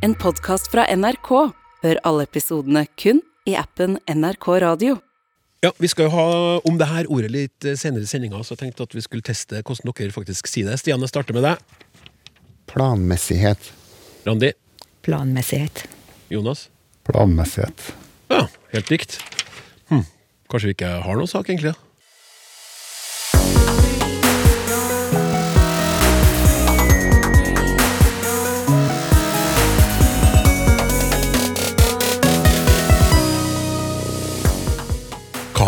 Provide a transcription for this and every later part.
En podkast fra NRK. Hør alle episodene kun i appen NRK Radio. Ja, Vi skal jo ha om det her ordet litt eh, senere i sendinga, så jeg tenkte at vi skulle teste hvordan dere faktisk sier det. Stian, jeg starter med deg. Planmessighet. Randi. Planmessighet. Jonas. Planmessighet. Ja, helt likt. Hm. Kanskje vi ikke har noen sak, egentlig? da?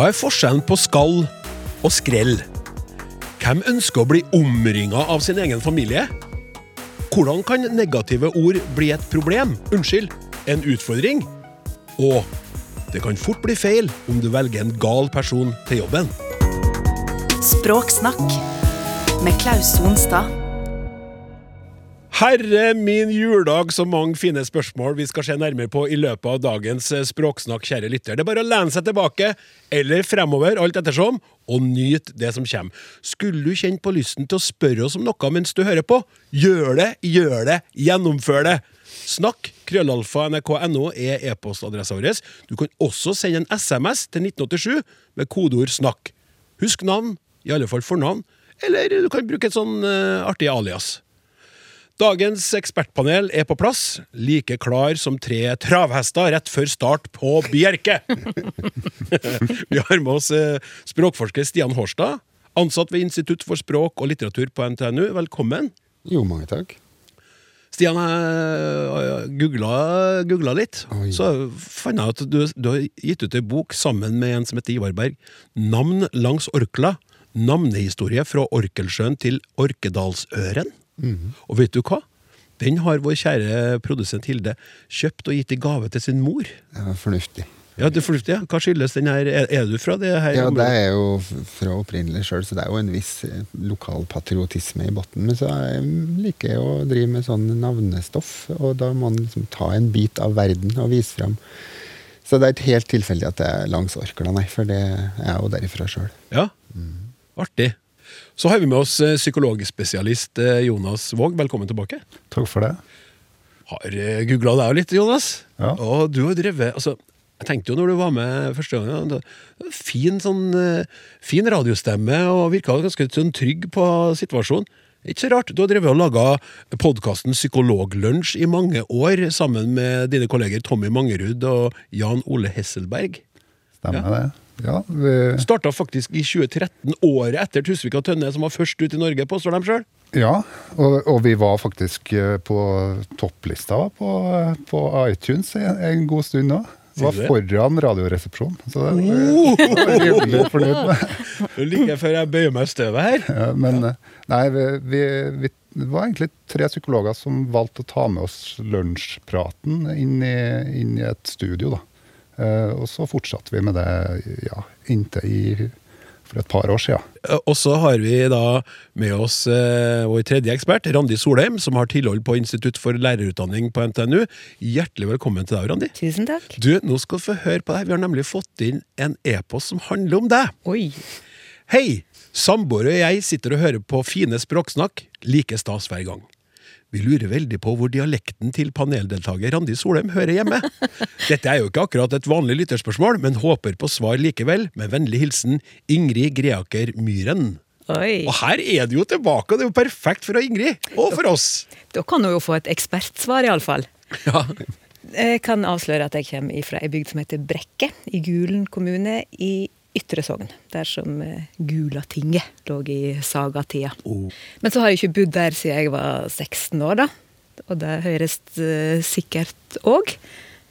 Hva er forskjellen på skall og skrell? Hvem ønsker å bli omringa av sin egen familie? Hvordan kan negative ord bli et problem? Unnskyld, en utfordring? Og det kan fort bli feil om du velger en gal person til jobben. Språksnakk med Klaus Sonstad. Herre min juledag, så mange fine spørsmål vi skal se nærmere på i løpet av dagens eh, språksnakk, kjære lytter. Det er bare å lene seg tilbake, eller fremover, alt ettersom, og nyte det som kommer. Skulle du kjenne på lysten til å spørre oss om noe mens du hører på, gjør det, gjør det, gjennomfør det! Snakk, krøllalfa, nrk.no er e-postadressa vår. Du kan også sende en SMS til 1987 med kodeord 'snakk'. Husk navn, i alle fall fornavn, eller du kan bruke et sånn uh, artig alias. Dagens ekspertpanel er på plass, like klar som tre travhester rett før start på Bjerke. Vi har med oss eh, språkforsker Stian Hårstad, ansatt ved Institutt for språk og litteratur på NTNU. Velkommen. Jo, mange takk. Stian, jeg googla, googla litt, Oi. så fant jeg at du, du har gitt ut ei bok sammen med en som heter Ivar Berg. 'Navn langs Orkla'. Navnehistorie fra Orkelsjøen til Orkedalsøren. Og vet du hva? Den har vår kjære produsent Hilde kjøpt og gitt i gave til sin mor. Var fornuftig. Ja, det er fornuftig. ja. Hva skyldes den her? Er, du fra det her? Ja, det er jo fra opprinnelig sjøl, så det er jo en viss eh, lokal patriotisme i bunnen. Men så jeg liker jeg å drive med sånn navnestoff, og da må man liksom ta en bit av verden og vise fram. Så det er ikke helt tilfeldig at det er langs Orkla, nei, for det er jo derifra sjøl. Ja, artig. Så har vi med oss eh, psykologspesialist eh, Jonas Våg. Velkommen tilbake. Takk for det. Har googla deg litt, Jonas. Ja. Og du har drevet altså, Jeg tenkte jo når du var med første gang det- Fin sånn eh, Fin radiostemme og virka ganske sånn trygg på situasjonen. Ikke så rart. Du har drevet og laga podkasten Psykologlunsj i mange år sammen med dine kolleger Tommy Mangerud og Jan Ole Hesselberg. Stemmer Ja. det? Ja, det... Starta faktisk i 2013, året etter Tusvik og Tønne, som var først ut i Norge, påstår de sjøl. ja og, og vi var faktisk eh, på topplista på, på iTunes en, en god stund nå. Sier Var foran Radioresepsjonen. Så det var jeg rimelig fornøyd med. Like før jeg bøyer meg i støvet her. Ja, Men eh, nei, vi, vi, vi det var egentlig tre psykologer som valgte å ta med oss lunsjpraten inn i, inn i et studio. da. Eh, og så fortsatte vi med det ja, inntil i, for et par år siden. Eh, Og så har vi da med oss eh, vår tredje ekspert, Randi Solheim, som har tilhold på Institutt for lærerutdanning på NTNU. Hjertelig velkommen til deg, Randi. Tusen takk. Du, nå skal du få høre på det her. Vi har nemlig fått inn en e-post som handler om deg. Oi. Hei! Samboer og jeg sitter og hører på fine språksnakk. Like stas hver gang. Vi lurer veldig på hvor dialekten til paneldeltaker Randi Solheim hører hjemme. Dette er jo ikke akkurat et vanlig lytterspørsmål, men håper på svar likevel. Med vennlig hilsen Ingrid Greaker Myhren. Oi. Og her er det jo tilbake, og det er jo perfekt for Ingrid, og for oss. Da kan hun jo få et ekspertsvar, iallfall. Ja. Jeg kan avsløre at jeg kommer fra ei bygd som heter Brekke, i Gulen kommune i Ytre Sogn. Der som eh, Gulatinget lå i sagatida. Oh. Men så har jeg ikke bodd der siden jeg var 16 år, da. Og det høres eh, sikkert òg.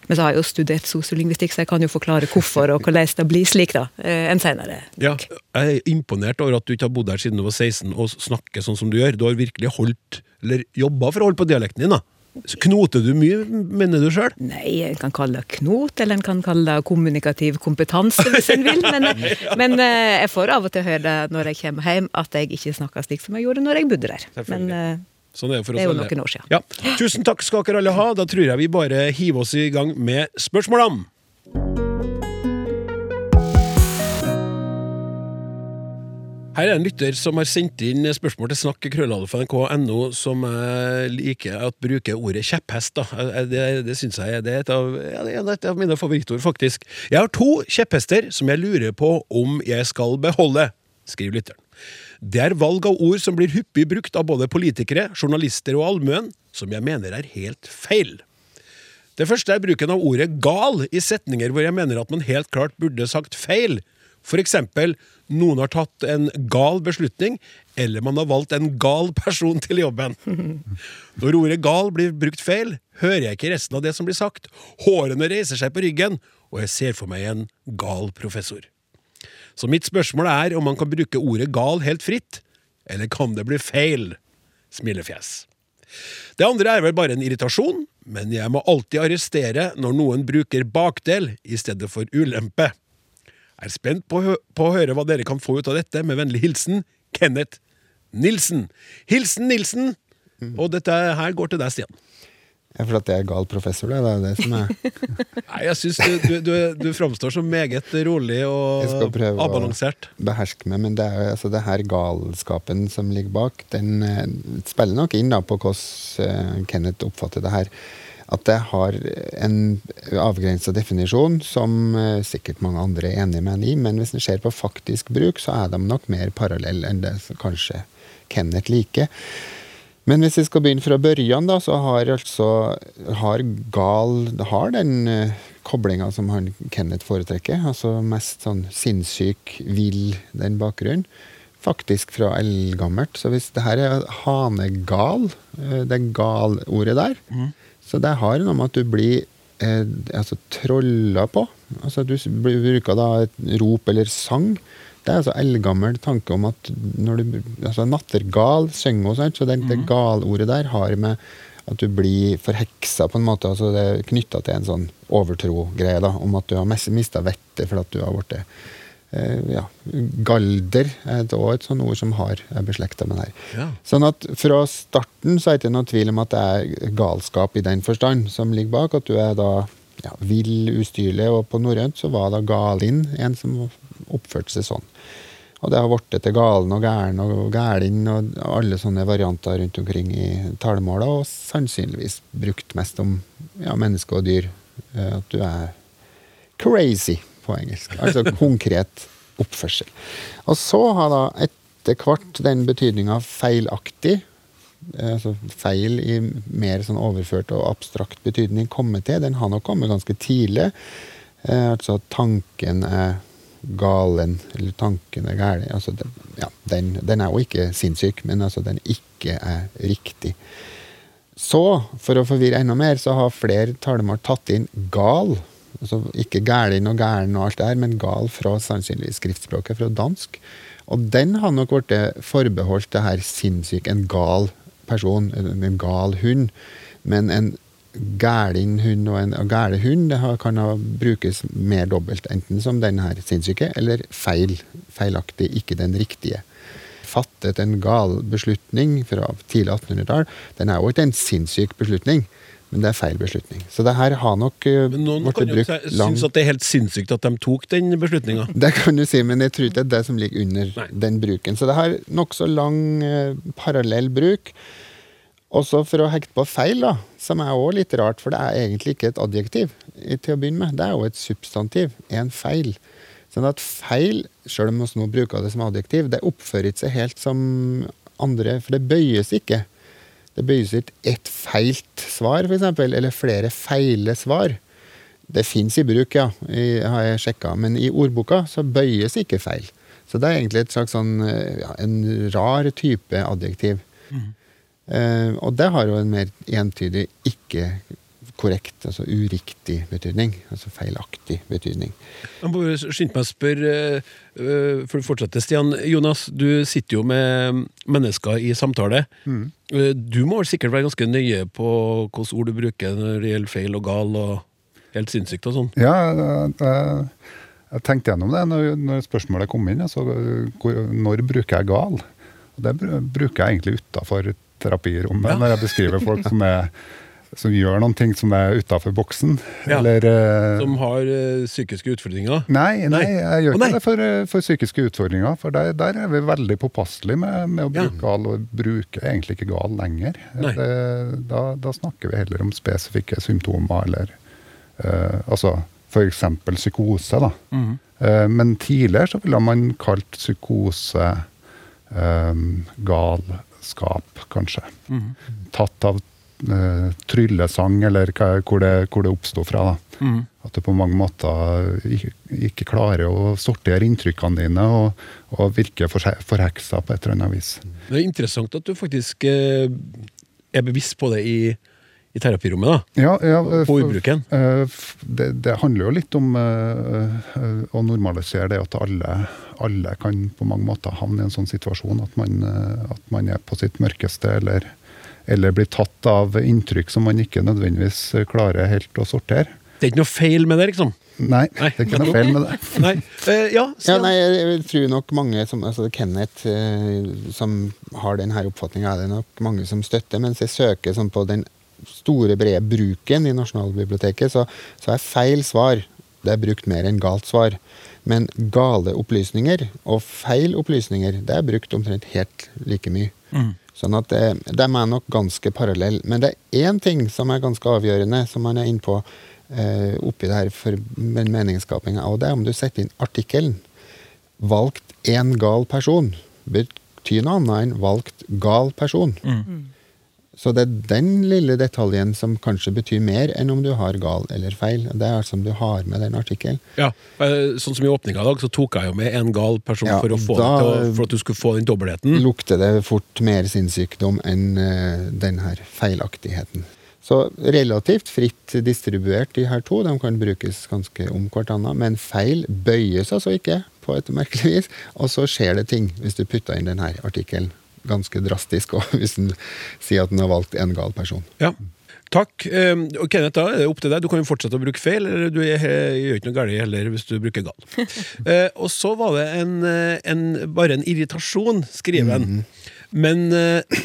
Men så har jeg jo studert sosiolingvistikk, så jeg kan jo forklare hvorfor og hvordan det blir slik, da. enn senere. Ja, jeg er imponert over at du ikke har bodd her siden du var 16 og snakker sånn som du gjør. Du har virkelig holdt, eller jobba for å holde på dialekten din. da. Knoter du mye, mener du sjøl? Nei, en kan kalle det knot, eller en kan kalle det kommunikativ kompetanse, hvis en vil. Men, men eh, jeg får av og til høre det når jeg kommer hjem, at jeg ikke snakker slik som jeg gjorde når jeg bodde der. Men eh, Sånn er det for oss Det er jo noen år siden. Ja. Tusen takk skal dere alle ha. Da tror jeg vi bare hiver oss i gang med spørsmålene. Her er en lytter som har sendt inn spørsmål til snakk.krøllalfa.nk.no som jeg liker at bruker ordet kjepphest. Da. Det, det synes jeg det er et av, ja, et av mine favorittord, faktisk. Jeg har to kjepphester som jeg lurer på om jeg skal beholde, skriver lytteren. Det er valg av ord som blir hyppig brukt av både politikere, journalister og allmuen, som jeg mener er helt feil. Det første er bruken av ordet gal i setninger hvor jeg mener at man helt klart burde sagt feil. Eksempel, noen har tatt en gal beslutning, eller man har valgt en gal person til jobben. Når ordet gal blir brukt feil, hører jeg ikke resten av det som blir sagt. Hårene reiser seg på ryggen, og jeg ser for meg en gal professor. Så mitt spørsmål er om man kan bruke ordet gal helt fritt, eller kan det bli feil? Smilefjes. Det andre er vel bare en irritasjon, men jeg må alltid arrestere når noen bruker bakdel i stedet for ulempe. Er spent på, hø på å høre hva dere kan få ut av dette, med vennlig hilsen Kenneth Nilsen. Hilsen Nilsen! Og dette her går til deg, Stian. Ja, for at jeg er gal professor, det. Er det som er Nei, jeg syns du, du, du, du framstår som meget rolig og Jeg skal prøve å- beherske meg, men det er jo altså det her galskapen som ligger bak, den eh, spiller nok inn da på hvordan eh, Kenneth oppfatter det her. At det har en avgrensa definisjon som eh, sikkert mange andre er enig med en i, men hvis en ser på faktisk bruk, så er de nok mer parallelle enn det som kanskje Kenneth liker. Men hvis vi skal begynne fra børjan, da, så har altså har gal har den uh, koblinga som han Kenneth foretrekker. Altså mest sånn sinnssyk, vill, den bakgrunnen. Faktisk fra eldgammelt. Så hvis det her er hanegal, eh, det gal-ordet der, så det har noe med at du blir eh, altså trolla på. Altså du bruker da et rop eller sang. Det er altså eldgammel tanke om at når du altså Nattergal synger hun, sånt, så det, det galordet der har med at du blir forheksa på en måte. altså Det er knytta til en sånn overtro-greie da, om at du har mista vettet fordi at du har blitt ja, Galder er et- også et sånt ord som har, beslekta med det her. Ja. Sånn at fra starten så er det ikke noen tvil om at det er galskap i den forstand som ligger bak. At du er da ja, vill, ustyrlig, og på norrønt så var da galinn en som oppførte seg sånn. Og det har blitt til galen og gæren og gælin og alle sånne varianter rundt omkring i talemåla, og sannsynligvis brukt mest om ja, mennesker og dyr. Eh, At du er crazy på engelsk. Altså konkret oppførsel. Og så har da etter hvert den betydninga feilaktig, altså feil i mer sånn overført og abstrakt betydning kommet til. Den har nok kommet ganske tidlig. Eh, altså at tanken er galen, eller tanken er gæren. Altså ja, den, den er jo ikke sinnssyk, men altså den ikke er riktig. Så, for å forvirre enda mer, så har flere talemål tatt inn gal. Altså ikke gælin og gæren og alt det her, men gal fra sannsynligvis skriftspråket, fra dansk. Og den har nok blitt forbeholdt det her sinnssyk, en gal person, en, gal hund. Men en gælin hund og en gæle hund det kan brukes mer dobbelt, enten som den her sinnssyke, eller feil, feilaktig, ikke den riktige fattet en gal beslutning fra tidlig 1800-tall. Den er jo ikke en sinnssyk beslutning, men det er feil beslutning. Så det her har nok uh, Men noen kan jo synes at det er helt sinnssykt at de tok den beslutninga. Det kan du si, men jeg tror ikke det er det som ligger under Nei. den bruken. Så det har nokså lang eh, parallell bruk. Også for å hekte på feil, da, som er også litt rart, for det er egentlig ikke et adjektiv til å begynne med. Det er jo et substantiv. En feil. Sånn at feil, sjøl om vi nå bruker det som adjektiv, det oppfører ikke seg helt som andre, for det bøyes ikke. Det bøyes ikke ett feilt svar, f.eks., eller flere feile svar. Det fins i bruk, ja, i, har jeg sjekka, men i ordboka så bøyes ikke feil. Så det er egentlig et slags sånn, eh, ja, en rar type adjektiv. Eh, og det har jo en mer entydig ikke korrekt, altså uriktig betydning. Altså feilaktig betydning. Jeg må bare skynde meg å spørre, uh, for å fortsette, Stian. Jonas, du sitter jo med mennesker i samtale. Mm. Du må vel sikkert være ganske nøye på hvilke ord du bruker når det gjelder feil og gal og helt sinnssykt og sånn. Ja, jeg, jeg, jeg tenkte gjennom det når, når spørsmålet kom inn. Altså, hvor, når bruker jeg gal? Og det bruker jeg egentlig utafor terapirommet, Ja. når jeg beskriver folk som er som gjør noen ting som er utafor boksen. Ja. Eller uh, Som har uh, psykiske utfordringer. Nei, nei, jeg gjør Å, ikke det for, eh, for psykiske utfordringer. For der, der er vi veldig påpasselige med, med å Ja. bruke gal, og bruker egentlig ikke gal lenger. Det, da, da snakker vi heller om spesifikke symptomer, eller uh, altså f.eks. psykose. da. Mm -hmm. uh, men tidligere så ville man kalt psykose galskap, kanskje. Mhm. Tatt av tryllesang, eller hva, hvor, det, hvor det oppsto fra. da. Mm. At du på mange måter ikke, ikke klarer å sortere inntrykkene dine, og, og virker forse- forheksa på et eller annet vis. Det er interessant at du faktisk eh, er bevisst på det i, i terapirommet, da. Ja, ja, eh, På ordbruken. eh, Det, det handler jo litt om eh, eh, å normalisere det at alle, alle kan på mange måter havne i en sånn situasjon at man, eh, at man er på sitt mørkeste, eller, eller blir tatt av inntrykk som man ikke nødvendigvis eh, klarer helt å sortere. Det er ikke noe feil med det, liksom. Nei, Nei. det er ikke noe feil med det. Nei. Uh, ja, Ja, nei, jeg jeg tror nok mange som altså Kenneth, uh, som har denne oppfatninga, er det nok mange som støtter. Mens jeg søker sånn på den store, brede bruken i Nasjonalbiblioteket, så, så er feil svar det er brukt mer enn galt svar. Men gale opplysninger og feil opplysninger, det er brukt omtrent helt like mye. Mm. Sånn at det, de er nok ganske parallelle. Men det er én ting som er ganske avgjørende, som man er inne på eh, oppi det her for meningsskapinga, og det er om du setter inn artikkelen 'valgt én gal person' betyr noe annet enn 'valgt gal person'. Så det er den lille detaljen som kanskje betyr mer enn om du har gal eller feil. Det er altså om du har med den artikkelen. Ja, eh, sånn som i åpninga i dag, så tok jeg jo med en gal person Ja, for, å få da- det til for at du skulle få den dobbeltheten. lukter det fort mer sinnssykdom enn uh, den her feilaktigheten. Så relativt fritt distribuert, de her to. De kan brukes ganske om hverandre. Men feil bøyes altså ikke, på et merkelig vis. Og så skjer det ting hvis du putter inn denne artikkelen. Ganske drastisk også, hvis en sier at en har valgt en gal person. Ja. Takk. Eh, og Kenneth, da er det opp til deg. Du kan jo fortsette å bruke feil, eller du er, gjør ikke noe galt heller hvis du bruker gal. Eh, og så var det en, eh, en, bare en irritasjon, skriver han. Men eh,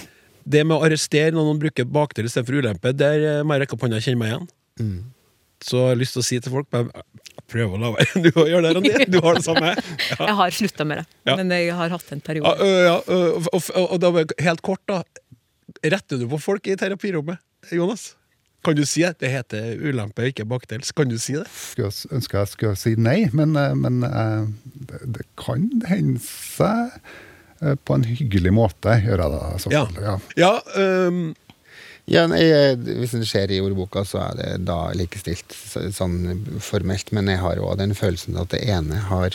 det med å arrestere når noen bruker bakdel istedenfor ulempe, der må jeg rekke opp hånda og kjenne meg igjen. Så jeg har lyst til å si til folk bare, Prøv å la være. Du gjør det, Randi. Du har det samme. Ja. Jeg har slutta med det, Ja. men jeg har hatt en periode. ja, og, og, og da, helt kort, da. Retter du på folk i terapirommet, Jonas? Kan du si det? det heter ulempe, ikke bakdels? Kan du si det? Skulle øns- ønske jeg skulle si nei, men, men det, det kan hende seg på en hyggelig måte, gjør jeg det. Ja. ja. Ja, øhm, Ja, eh, Hvis det skjer i ordboka, så er det da likestilt så- sånn formelt. Men jeg har òg den følelsen at det ene har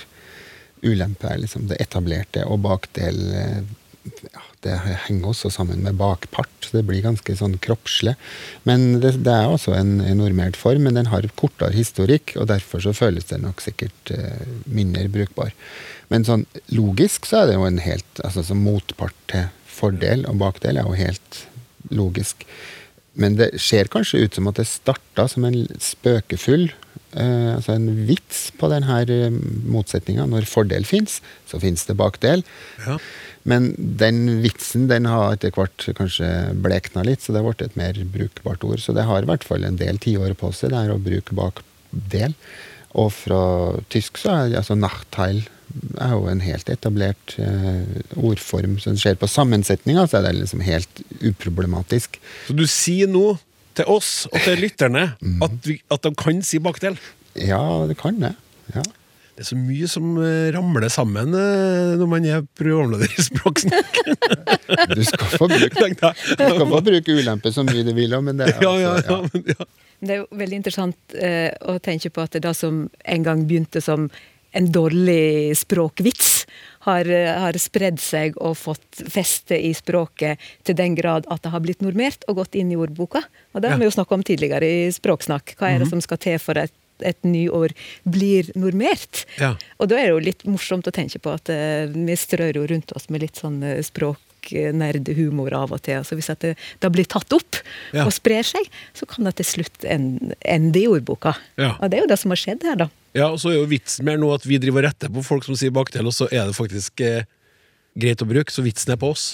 ulempe, liksom det etablerte, og bakdel eh, ja, Det henger også sammen med bakpart. Det blir ganske sånn kroppslig. Men det, det er også en, en normert form, men den har kortere historikk, og derfor så føles det nok sikkert eh, mindre brukbar. Men sånn logisk så er det jo en helt altså som motpart til fordel og bakdel er jo helt logisk. Men det ser kanskje ut som at det starta som en spøkefull eh, altså en vits på denne eh, motsetninga. Når fordel fins, så fins det bakdel. ja. Men den vitsen den har etter hvert kanskje blekna litt, så det har blitt et mer brukbart ord. Så det har i hvert fall en del tiår på seg, det her å bruke bakdel. Og fra tysk så er det altså Nachteil er jo en helt etablert eh, ordform. Så den ser på sammensetninga, så er det liksom helt uproblematisk. Så du sier nå til oss og til lytterne at, vi, at de kan si bakdel? Ja, det kan det. Ja. Det er så mye som eh, ramler sammen eh, når man er programleder i Språksnakk. Du skal få bruke, du skal få bruke ulempe så mye du vil, men det er Ja, ja, altså, ja, men, ja. Det er jo veldig interessant eh, å tenke på at det som en gang begynte som en dårlig språkvits, har, har spredd seg og fått feste i språket til den grad at det har blitt normert og gått inn i ordboka. Og det har vi jo snakka om tidligere i Språksnakk. Hva er det som skal til for at et nyår blir normert? Ja. Og da er det jo litt morsomt å tenke på at uh, vi strør jo rundt oss med litt sånn eh, språknerdhumor av og til. Så hvis det da blir tatt opp Ja. og sprer seg, så kan det til slutt en- ende i ordboka. Ja. Og det er jo det som har skjedd her, da. Ja, og så er jo vitsen mer nå at vi driver og retter på folk som sier bakdel, og så er det faktisk eh, greit å bruke, så vitsen er på oss.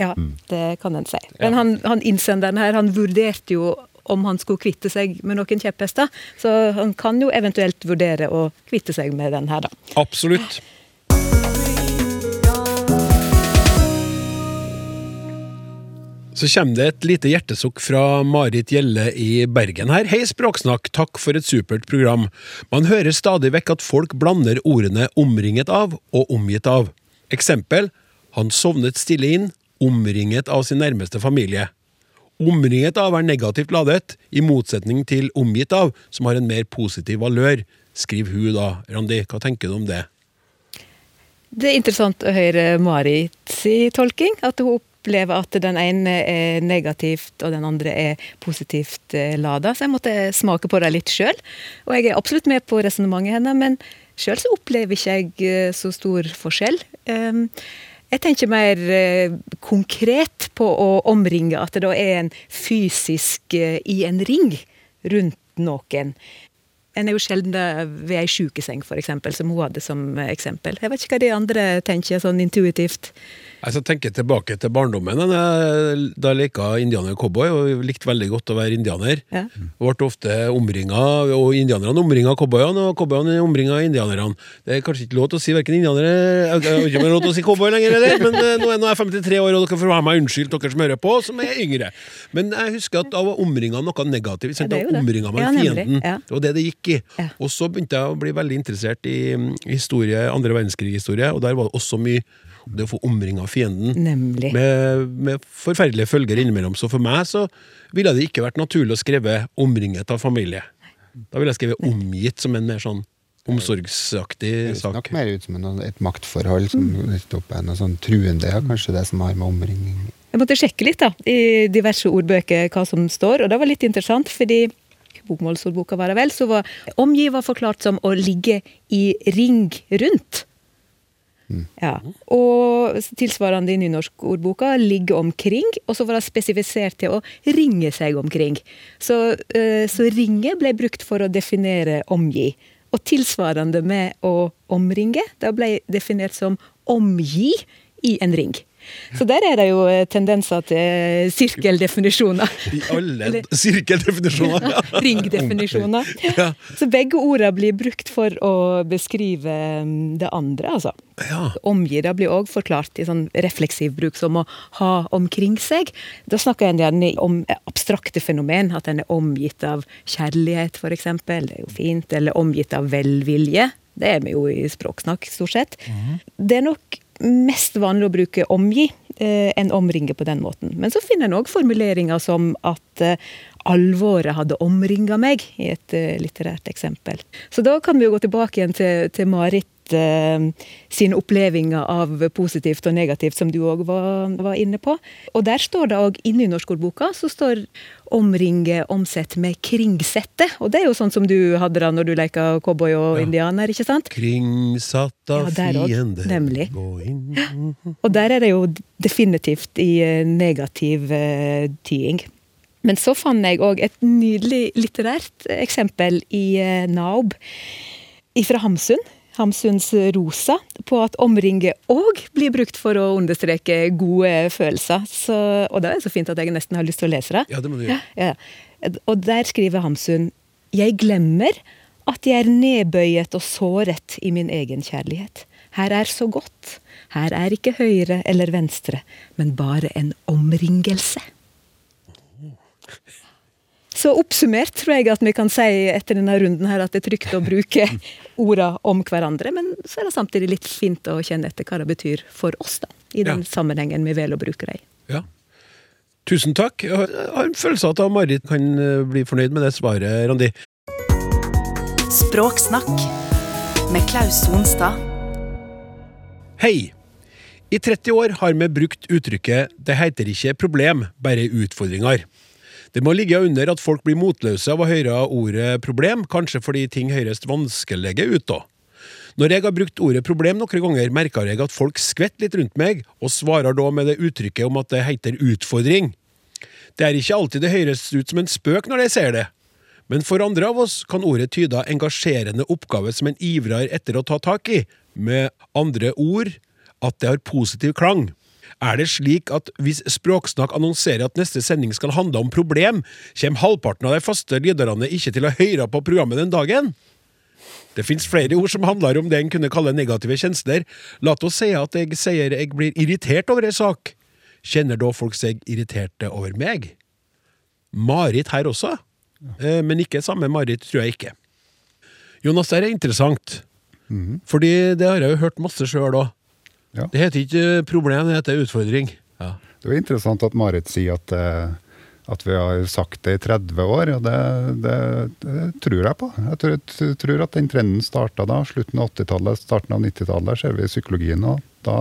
Ja, det kan en si. Men han, han innsenderen her, han vurderte jo om han skulle kvitte seg med noen kjepphester. Så han kan jo eventuelt vurdere å kvitte seg med den her, da. Absolutt. Så kommer det et lite hjertesukk fra Marit Gjelle i Bergen her. Hei, Språksnakk, takk for et supert program. Man hører stadig vekk at folk blander ordene 'omringet av' og 'omgitt av'. Eksempel han sovnet stille inn, omringet av sin nærmeste familie. Omringet av er negativt ladet, i motsetning til omgitt av, som har en mer positiv valør, skriver hun da. Randi, hva tenker du om det? Det er interessant å høre Marit si tolking. At hun opplever at den ene er negativt og den andre er positivt eh, lada. Så jeg måtte smake på det litt sjøl. Og jeg er absolutt med på resonnementet hennes, men sjøl så opplever ikke jeg eh, så stor forskjell. Um, jeg tenker mer eh, konkret på å omringe, at det da er en fysisk i en ring rundt noen. En er jo sjelden ved ei sjukeseng, f.eks., som hun hadde som eksempel. Jeg vet ikke hva de andre tenker sånn intuitivt. Altså, jeg tenker tilbake til barndommen. Da jeg, da leka indianer og cowboy, og likte veldig godt å være indianer. Ja. Ble ofte omringa, og indianerne omringa cowboyene, og cowboyene omringa indianerne. Det er kanskje ikke lov til å si verken indianere Jeg vet ikke om det er lov til å si cowboy lenger, eller, men eh, nå er nå er jeg 53 år, og dere får ha meg unnskyldt, dere som hører på, som er yngre. Men jeg husker at jeg var omringa av noe negativt. Ja, det er jo omringa meg Ja, fienden. Ja. Det var det det gikk i. Ja. Og så begynte jeg å bli veldig interessert i mm, historie, andre verdenskrig-historie, og der var det også mye det å få omringa fienden Nemlig. med, med forferdelige følger innimellom. Så for meg så ville det ikke vært naturlig å skrive 'omringet av familie'. Da ville jeg skrevet 'omgitt' som en mer sånn omsorgsaktig Det høres nok mer ut som en, et maktforhold som Mm. nettopp er noe sånn truende, ja, kanskje det som har med omringing Jeg måtte sjekke litt da, i diverse ordbøker hva som står, og det var litt interessant, fordi bokmålsordboka var det vel, så var omgiver forklart som å ligge i ring rundt. Ja. Og tilsvarende i nynorskordboka ligge omkring, og så var det spesifisert til å ringe seg omkring. Så, eh, så ringe ble brukt for å definere omgi. Og tilsvarende med å omringe, det ble definert som omgi i en ring. Så der er det jo eh, tendenser til sirkeldefinisjoner. I alle sirkeldefinisjoner! Ja. Ringdefinisjoner. Ja. Så begge ordene blir brukt for å beskrive mm, det andre, altså. Ja. Omgi blir òg forklart i sånn refleksiv bruk, som å ha omkring seg. Da snakker en gjerne om abstrakte fenomen, at en er omgitt av kjærlighet, f.eks. Det er jo fint. Eller omgitt av velvilje. Det er vi jo i språksnakk, stort sett. Det er nok mest vanlig å bruke omgi eh, enn omringe på den måten. Men så finner en òg formuleringer som at eh, alvoret hadde omringa meg, i et eh, litterært eksempel. Så da kan vi jo gå tilbake igjen til, til Marit sine opplevelser av positivt og negativt, som du òg var, var inne på. Og der står det òg inni norskordboka så står omringe omsett med kringsette. Og det er jo sånn som du hadde da når du leka cowboy og Ja. indianer, ikke sant? Kringsatt av Ja, der fiender nemlig. gå inn Og der er det jo definitivt i eh, negativ eh, tying. Men så fant jeg òg et nydelig litterært eksempel i eh, Naob fra Hamsun. Hamsuns Rosa, på at omringe òg blir brukt for å understreke gode følelser. Så, og det er så fint at jeg nesten har lyst til å lese det. Ja, det må du gjøre. Ja. Og der skriver Hamsun Jeg glemmer at jeg er nedbøyet og såret i min egen kjærlighet. Her er så godt. Her er ikke høyre eller venstre, men bare en omringelse. Så oppsummert tror jeg at vi kan si etter denne runden her at det er trygt å bruke orda om hverandre, men så er det samtidig litt fint å kjenne etter hva det betyr for oss, da. I den Ja. sammenhengen vi velger å bruke dem. Ja. Tusen takk. Jeg har en følelse av at Marit kan eh, bli fornøyd med det svaret, Randi. Språksnakk med Klaus Sonstad. Hei! I 30 år har vi brukt uttrykket 'det heter ikke problem, bare utfordringer'. Det må ligge under at folk blir motløse av å høre ordet problem, kanskje fordi ting høres vanskelige ut da. Når jeg har brukt ordet problem noen ganger, merker jeg at folk skvetter litt rundt meg, og svarer da med det uttrykket om at det heter utfordring. Det er ikke alltid det høres ut som en spøk når de ser det. Men for andre av oss kan ordet tyde engasjerende oppgave som en ivrer etter å ta tak i, med andre ord at det har positiv klang. Er det slik at hvis Språksnakk annonserer at neste sending skal handle om problem, kommer halvparten av de faste lyderne ikke til å høre på programmet den dagen? Det finnes flere ord som handler om det en kunne kalle negative kjensler. La oss si at jeg sier jeg blir irritert over en sak. Kjenner da folk seg irriterte over meg? Marit her også, eh, men ikke samme Marit, tror jeg ikke. Jonas, det er interessant, fordi det har jeg jo hørt masse sjøl òg. Ja. Det heter ikke problem, det heter utfordring. Ja. Det er interessant at Marit sier at, eh, at vi har sagt det i 30 år, og det, det, det tror jeg på. Jeg tror, jeg tror at den trenden starta da, slutten av 80-tallet, starten av 90-tallet, ser vi i psykologien. og Da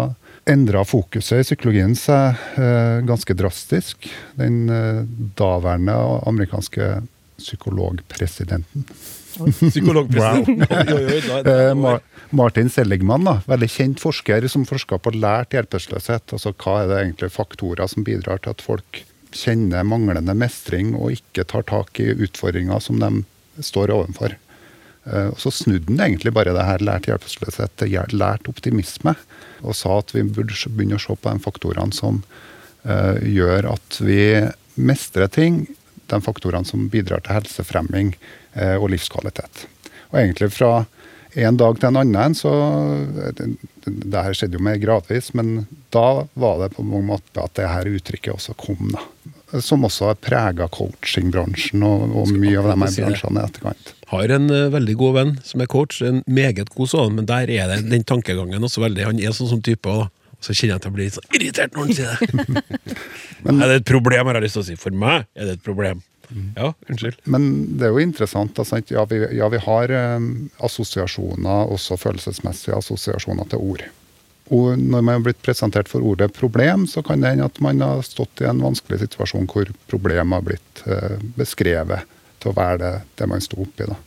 endra fokuset i psykologien seg eh, ganske drastisk. Den eh, daværende amerikanske psykologpresidenten Da- da- Eh, Ma Martin Seligman, da, veldig kjent forsker som forsker på lært hjelpeløshet. Altså hva er det egentlig faktorer som bidrar til at folk kjenner manglende mestring og ikke tar tak i utfordringer som de står overfor. Eh, Og så snudde han egentlig bare det her lært hjelpeløshet til lært optimisme, og sa at vi burde begynne å se på de faktorene som eh, gjør at vi mestrer ting, de faktorene som bidrar til helsefremming. eh, og livskvalitet. Og egentlig fra en dag til en annen, så Det, det her skjedde jo mer gradvis, men da var det på mange måter at det her uttrykket også kom. da. Som også har prega coachingbransjen og, og mye av de her bransjene i etterkant. Har en uh, veldig god venn som er coach, en meget god sånn, men der er det den tankegangen også veldig Han er sånn som type, og så kjenner jeg at jeg blir litt sånn irritert når han sier det. er det et problem, har jeg lyst til å si. For meg er det et problem. Ja, unnskyld. Men det er jo interessant. Altså. Ja, vi, ja, vi har um, assosiasjoner, også følelsesmessige assosiasjoner til ord. Og når man har blitt presentert for ordet problem, så kan det hende at man har stått i en vanskelig situasjon hvor problemet har blitt uh, beskrevet til å være det, det man sto oppi. Da.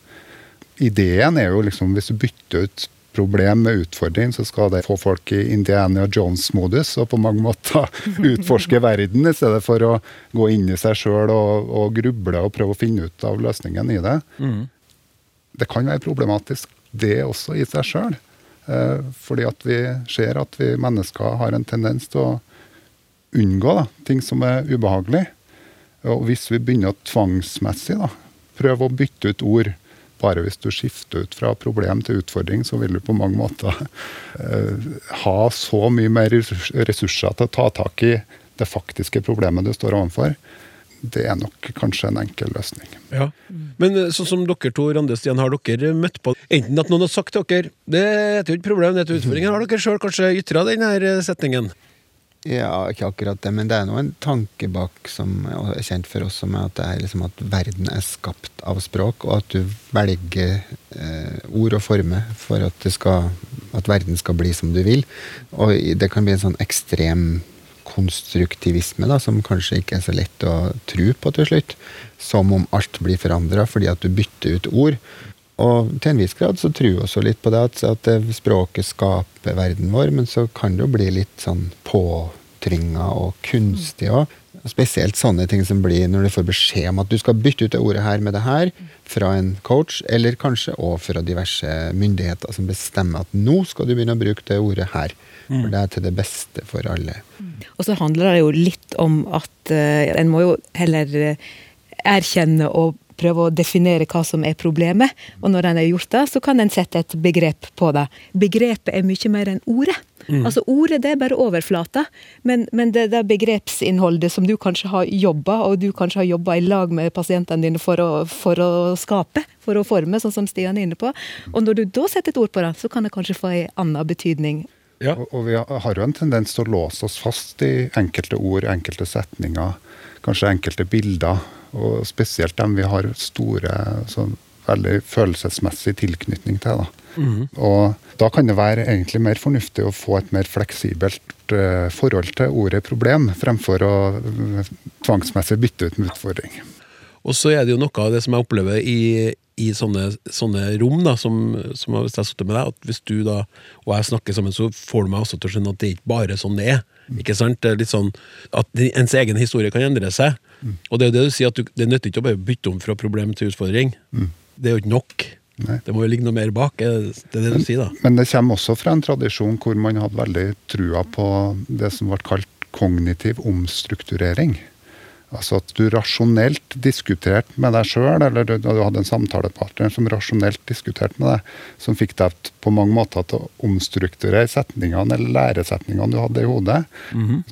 Ideen er jo liksom, hvis du bytter ut problem med utfordring, så skal det få folk i Indiana Jones-modus og på mange måter utforske verden, i stedet for å gå inn i seg sjøl og, og gruble og prøve å finne ut av løsningen i det. Det kan være problematisk, det også i seg sjøl. Eh, fordi at vi ser at vi mennesker har en tendens til å unngå da, ting som er ubehagelig. Og hvis vi begynner å tvangsmessig da, prøve å bytte ut ord bare hvis du skifter ut fra problem til utfordring, så vil du på mange måter eh, ha så mye mer ressurser til å ta tak i det faktiske problemet du står overfor. Det er nok kanskje en enkel løsning. Ja. Men eh, sånn som dere to, Rande Stian, har dere møtt på enten at noen har sagt til dere det er jo ikke problem, det er et har dere sjøl kanskje ytra den eh, setningen? Ja, ikke akkurat det, men det er nå en tanke bak som er kjent for oss, som er at er liksom at verden er skapt av språk, og at du velger eh, ord og former for at, skal, at verden skal bli som du vil. Og det kan bli en sånn ekstrem konstruktivisme da, som kanskje ikke er så lett å tro på til slutt. Som om alt blir forandra fordi at du bytter ut ord. Og til en viss grad så tror jeg også litt på det at, at det språket skaper verden vår, men så kan det jo bli litt sånn påtrynga og kunstig òg. Spesielt sånne ting som blir når du får beskjed om at du skal bytte ut det ordet her med det her fra en coach, eller kanskje òg fra diverse myndigheter som bestemmer at nå skal du begynne å bruke det ordet her. For det er til det beste for alle. Og så handler det jo litt om at eh, en må jo heller eh, erkjenne og prøve å definere hva som er problemet. Og når en har gjort det, så kan en sette et begrep på det. Begrepet er mye mer enn ordet. Altså Ordet det er bare overflata, men, men det, det begrepsinnholdet som du kanskje har jobba, og du kanskje har jobba i lag med pasientene dine for å, for å skape, for å forme, sånn som Stian er inne på. Og når du da setter et ord på det, så kan det kanskje få en annen betydning. Ja. Og, og vi har har jo en tendens til å låse oss fast i enkelte ord, enkelte setninger, kanskje enkelte bilder. Og spesielt dem vi har store, sånn, veldig følelsesmessig tilknytning til. Da. Og da kan det være egentlig mer fornuftig å få et mer fleksibelt uh, forhold til ordet problem, fremfor å uh, tvangsmessig bytte ut med utfordring. Og så er det jo noe av det som jeg opplever i, i sånne, sånne rom, da, som, som hvis jeg har sittet med deg, at hvis du da og jeg snakker sammen, så får du meg også til å skjønne at det er ikke bare sånn det er. Ikke sant? Det er litt sånn At ens egen historie kan endre seg. Og det er jo det du sier, at du, det nytter ikke å bare bytte om fra problem til utfordring. Det er jo ikke nok. Nei. Det må jo ligge noe mer bak, det er det du sier da? Men det kommer også fra en tradisjon hvor man hadde veldig trua på det som ble kalt kognitiv omstrukturering. Altså at du rasjonelt diskuterte med deg sjøl, eller du, du hadde en samtalepartner som rasjonelt diskuterte med deg, som fikk deg på mange måter til å omstrukturere setningene eller læresetningene du hadde i hodet.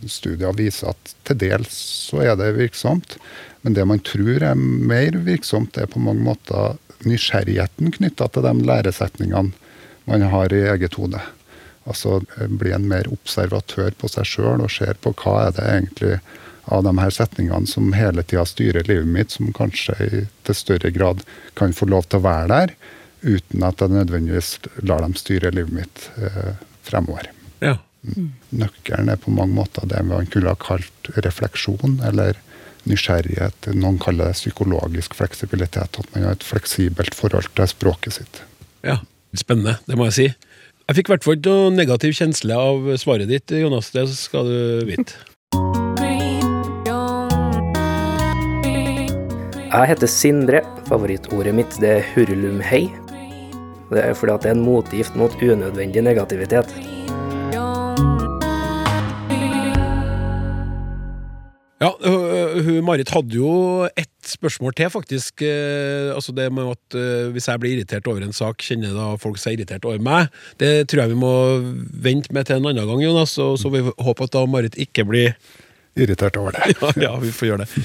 Studier viser at til dels så er det virksomt, men det man tror er mer virksomt, er på mange måter nysgjerrigheten knytta til de læresetningene man har i eget hode. Altså eh, bli en mer observatør på seg sjøl og ser på hva er det egentlig av de her setningene som hele tida styrer livet mitt, som kanskje i til større grad kan få lov til å være der, uten at jeg nødvendigvis lar dem styre livet mitt eh, fremover. Ja. Nøkkelen er på mange måter det man kunne ha kalt refleksjon, eller nysgjerrighet. Noen kaller det psykologisk fleksibilitet, at man har et fleksibelt forhold til språket sitt. ja. Spennende, det må jeg si. Jeg fikk i hvert fall ikke noe negativ kjensle av svaret ditt, Jonas. Det skal du vite. Jeg heter Sindre. Favorittordet mitt det er hurlumhei. Det er fordi at det er en motgift mot unødvendig negativitet. Ja, hun Marit hadde jo ett spørsmål til, faktisk. Eh, altså det med at Hvis jeg blir irritert over en sak, kjenner da folk seg irritert over meg? Det tror jeg vi må vente med til en annen gang, Jonas. Og så vi håper at da Marit ikke blir Irritert over det. ja, ja, vi får gjøre det.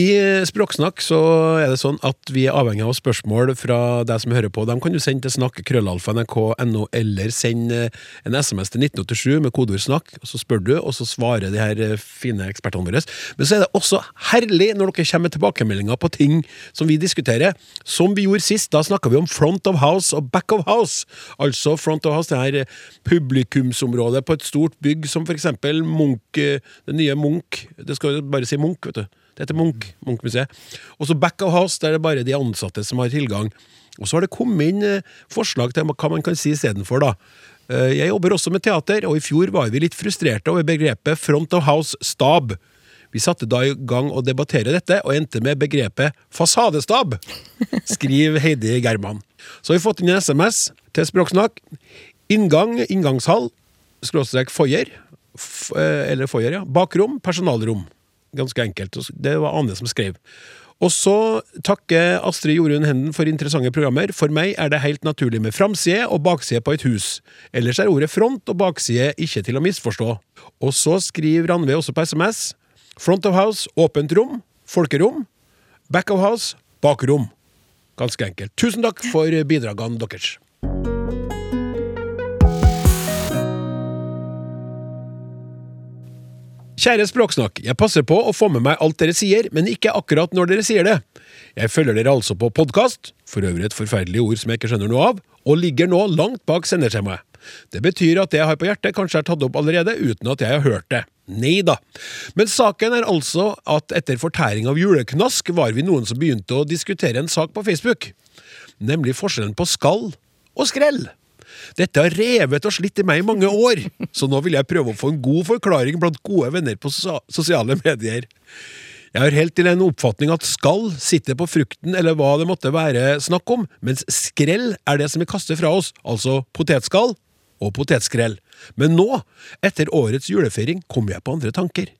I Språksnakk så er det sånn at vi er avhengig av spørsmål fra deg som hører på. De kan du sende til snakk.krøllalfa.nrk.no, eller sende en SMS til 1987 med kodeord 'snakk', og så spør du, og så svarer de her eh, fine ekspertene våre. Men så er det også herlig når dere kommer med tilbakemeldinger på ting som vi diskuterer. Som vi gjorde sist, da snakka vi om front of house og back of house. Altså front of house, det her eh, publikumsområdet på et stort bygg som for eksempel Munch, eh, det nye Munch. Det skal bare si Munch, vet du. Det heter Munch, Munch-museet. Og så Back of House, der er det bare de ansatte som har tilgang. Og så har det kommet inn eh, forslag til hva man kan si istedenfor, da. Eh, Jeg jobber også med teater, og i fjor var vi litt frustrerte over begrepet front of house-stab. Vi satte da i gang å debattere dette, og endte med begrepet fasadestab, skriver Heidi German. Så har vi fått inn en SMS til Språksnakk. Inngang, inngangshall, skråstrek foyer, eh, eller foyer, ja. Bakrom, personalrom. Ganske enkelt. Det var Ane som skrev. Og så takker Astrid Jorunn Henden for interessante programmer. For meg er det helt naturlig med framside og bakside på et hus. Ellers er ordet front og bakside ikke til å misforstå. Og så skriver Ranve også på SMS. Front of house, åpent rom, folkerom. Back of house, bakrom. Ganske enkelt. Tusen takk for bidragene deres. Kjære Språksnakk, jeg passer på å få med meg alt dere sier, men ikke akkurat når dere sier det. Jeg følger dere altså på podkast, for øvrig et forferdelig ord som jeg ikke skjønner noe av, og ligger nå langt bak senderskjemaet. Det betyr at det jeg har på hjertet, kanskje er tatt opp allerede uten at jeg har hørt det. Nei da. Men saken er altså at etter fortæring av juleknask var vi noen som begynte å diskutere en sak på Facebook, nemlig forskjellen på skall og skrell. Dette har revet og slitt i meg i mange år, så nå vil jeg prøve å få en god forklaring blant gode venner på sosiale medier. Jeg har helt til en oppfatning at skall sitter på frukten eller hva det måtte være snakk om, mens skrell er det som vi kaster fra oss, altså potetskall og potetskrell. Men nå, etter årets julefeiring, kommer jeg på andre tanker.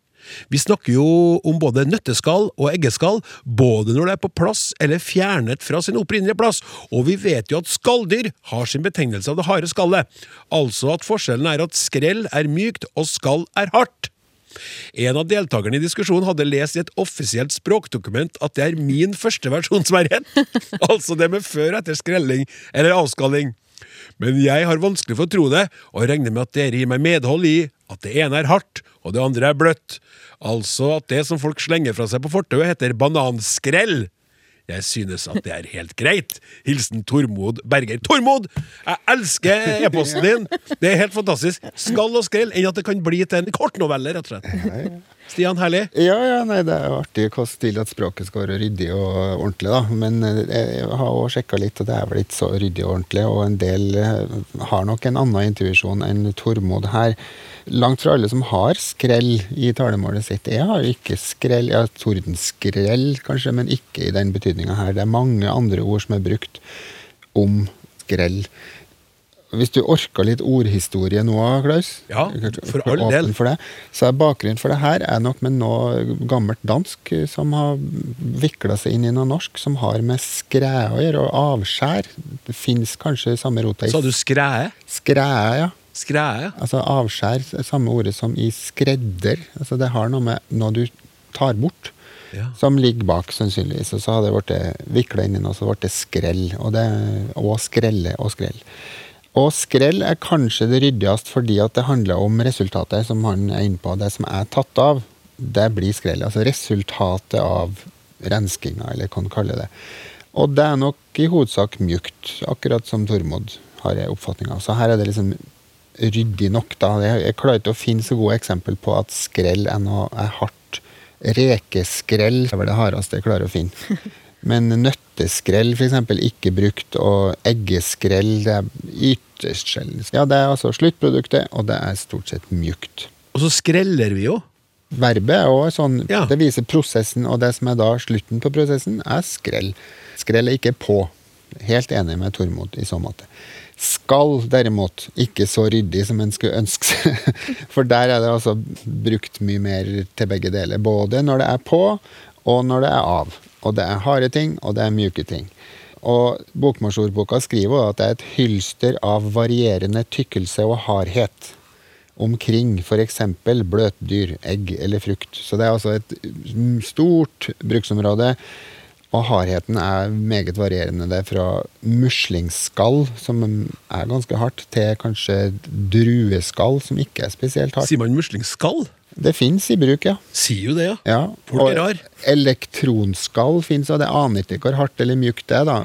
Vi snakker jo om både nøtteskall og eggeskall, både når det er på plass eller fjernet fra sin opprinnelige plass, og vi vet jo at skalldyr har sin betegnelse av det harde skallet, altså at forskjellen er at skrell er mykt og skall er hardt. En av deltakerne i diskusjonen hadde lest i et offisielt språkdokument at det er min første versjon som er rett, altså det med før og etter skrelling eller avskalling. Men jeg har vanskelig for å tro det, og regner med at dere gir meg medhold i at det ene er hardt, og det andre er bløtt. Altså at det som folk slenger fra seg på fortauet, heter bananskrell. Jeg synes at det er helt greit. Hilsen Tormod Berger. Tormod! Jeg elsker e-posten din! Det er helt fantastisk. Skall og skrell enn at det kan bli til en kortnovelle, rett og slett. Stian, herlig. Ja, ja, nei, det er jo artig hvordan vil at språket skal være ryddig og ordentlig, da. Men eh, jeg har òg sjekka litt, og det er vel ikke så ryddig og ordentlig. Og en del eh, har nok en annen intuisjon enn Tormod her. Langt fra alle som har skrell i talemålet sitt. Jeg har ikke skrell, Jeg har tordenskrell kanskje, men ikke i den betydninga her. Det er mange andre ord som er brukt om skrell. Hvis du orker litt ordhistorie nå, Klaus, Ja, for all del. For det, så er bakgrunnen for det her er nok med noe gammelt dansk som har vikla seg inn i noe norsk, som har med skræ å gjøre, og avskjær. Det fins kanskje samme rota i Sa du skræe? skræ, ja. Skræe. Altså avskjær, samme ordet som i skredder. Altså det har noe med noe du tar bort, Ja. som ligger bak, sannsynligvis. Og så har det blitt vikla inn i noe, så ble det skrell. Og, det, og skrelle og skrell. Og skrell er kanskje det ryddigst fordi at det handler om resultatet, som han er inne på. Det som er tatt av, det blir skrell. Altså resultatet av renskinga, eller hva man kaller det. Og det er nok i hovedsak mjukt, akkurat som Tormod har jeg oppfatning av. Så her er det liksom ryddig nok, da. Jeg klarer ikke å finne så gode eksempel på at skrell er noe er hardt. Rekeskrell er vel det hardeste jeg klarer å finne. Men nøtteskrell f.eks. ikke brukt, og eggeskrell det er ytterst sjelden. Ja, det er altså sluttproduktet, og det er stort sett mjukt. Og så skreller vi jo. Verbet er også sånn, Ja. det viser prosessen, og det som er da slutten på prosessen, er skrell. Skrell er ikke på. Helt enig med Tormod i så måte. Skal derimot ikke så ryddig som en skulle ønske seg. For der er det altså brukt mye mer til begge deler. Både når det er på, og når det er av. Og det er harde ting, og det er mjuke ting. Og Bokmålsordboka skriver at det er et hylster av varierende tykkelse og hardhet omkring f.eks. bløtdyr, egg eller frukt. Så det er altså et stort bruksområde. Og hardheten er meget varierende. Det er fra muslingskall, som er ganske hardt, til kanskje drueskall, som ikke er spesielt hardt. Sier man muslingskall? Det fins i bruk, ja. Sier jo det, ja. ja. Folk er rar. Elektronskall fins, og det aner ikke hvor hardt eller mjukt det er, da,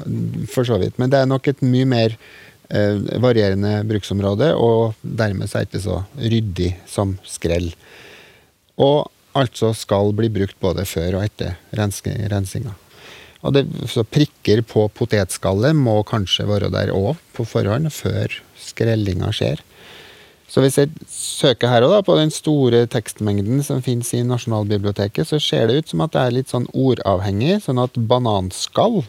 for så vidt. Men det er nok et mye mer eh, varierende bruksområde, og dermed så er det ikke så ryddig som skrell. Og altså skal bli brukt både før og etter rensinga. Og det, så prikker på potetskallet må kanskje være der òg på forhånd, før skrellinga skjer. Så hvis jeg søker her også da, på den store tekstmengden som finnes i Nasjonalbiblioteket, så ser det ut som at det er litt sånn ordavhengig, sånn at bananskall,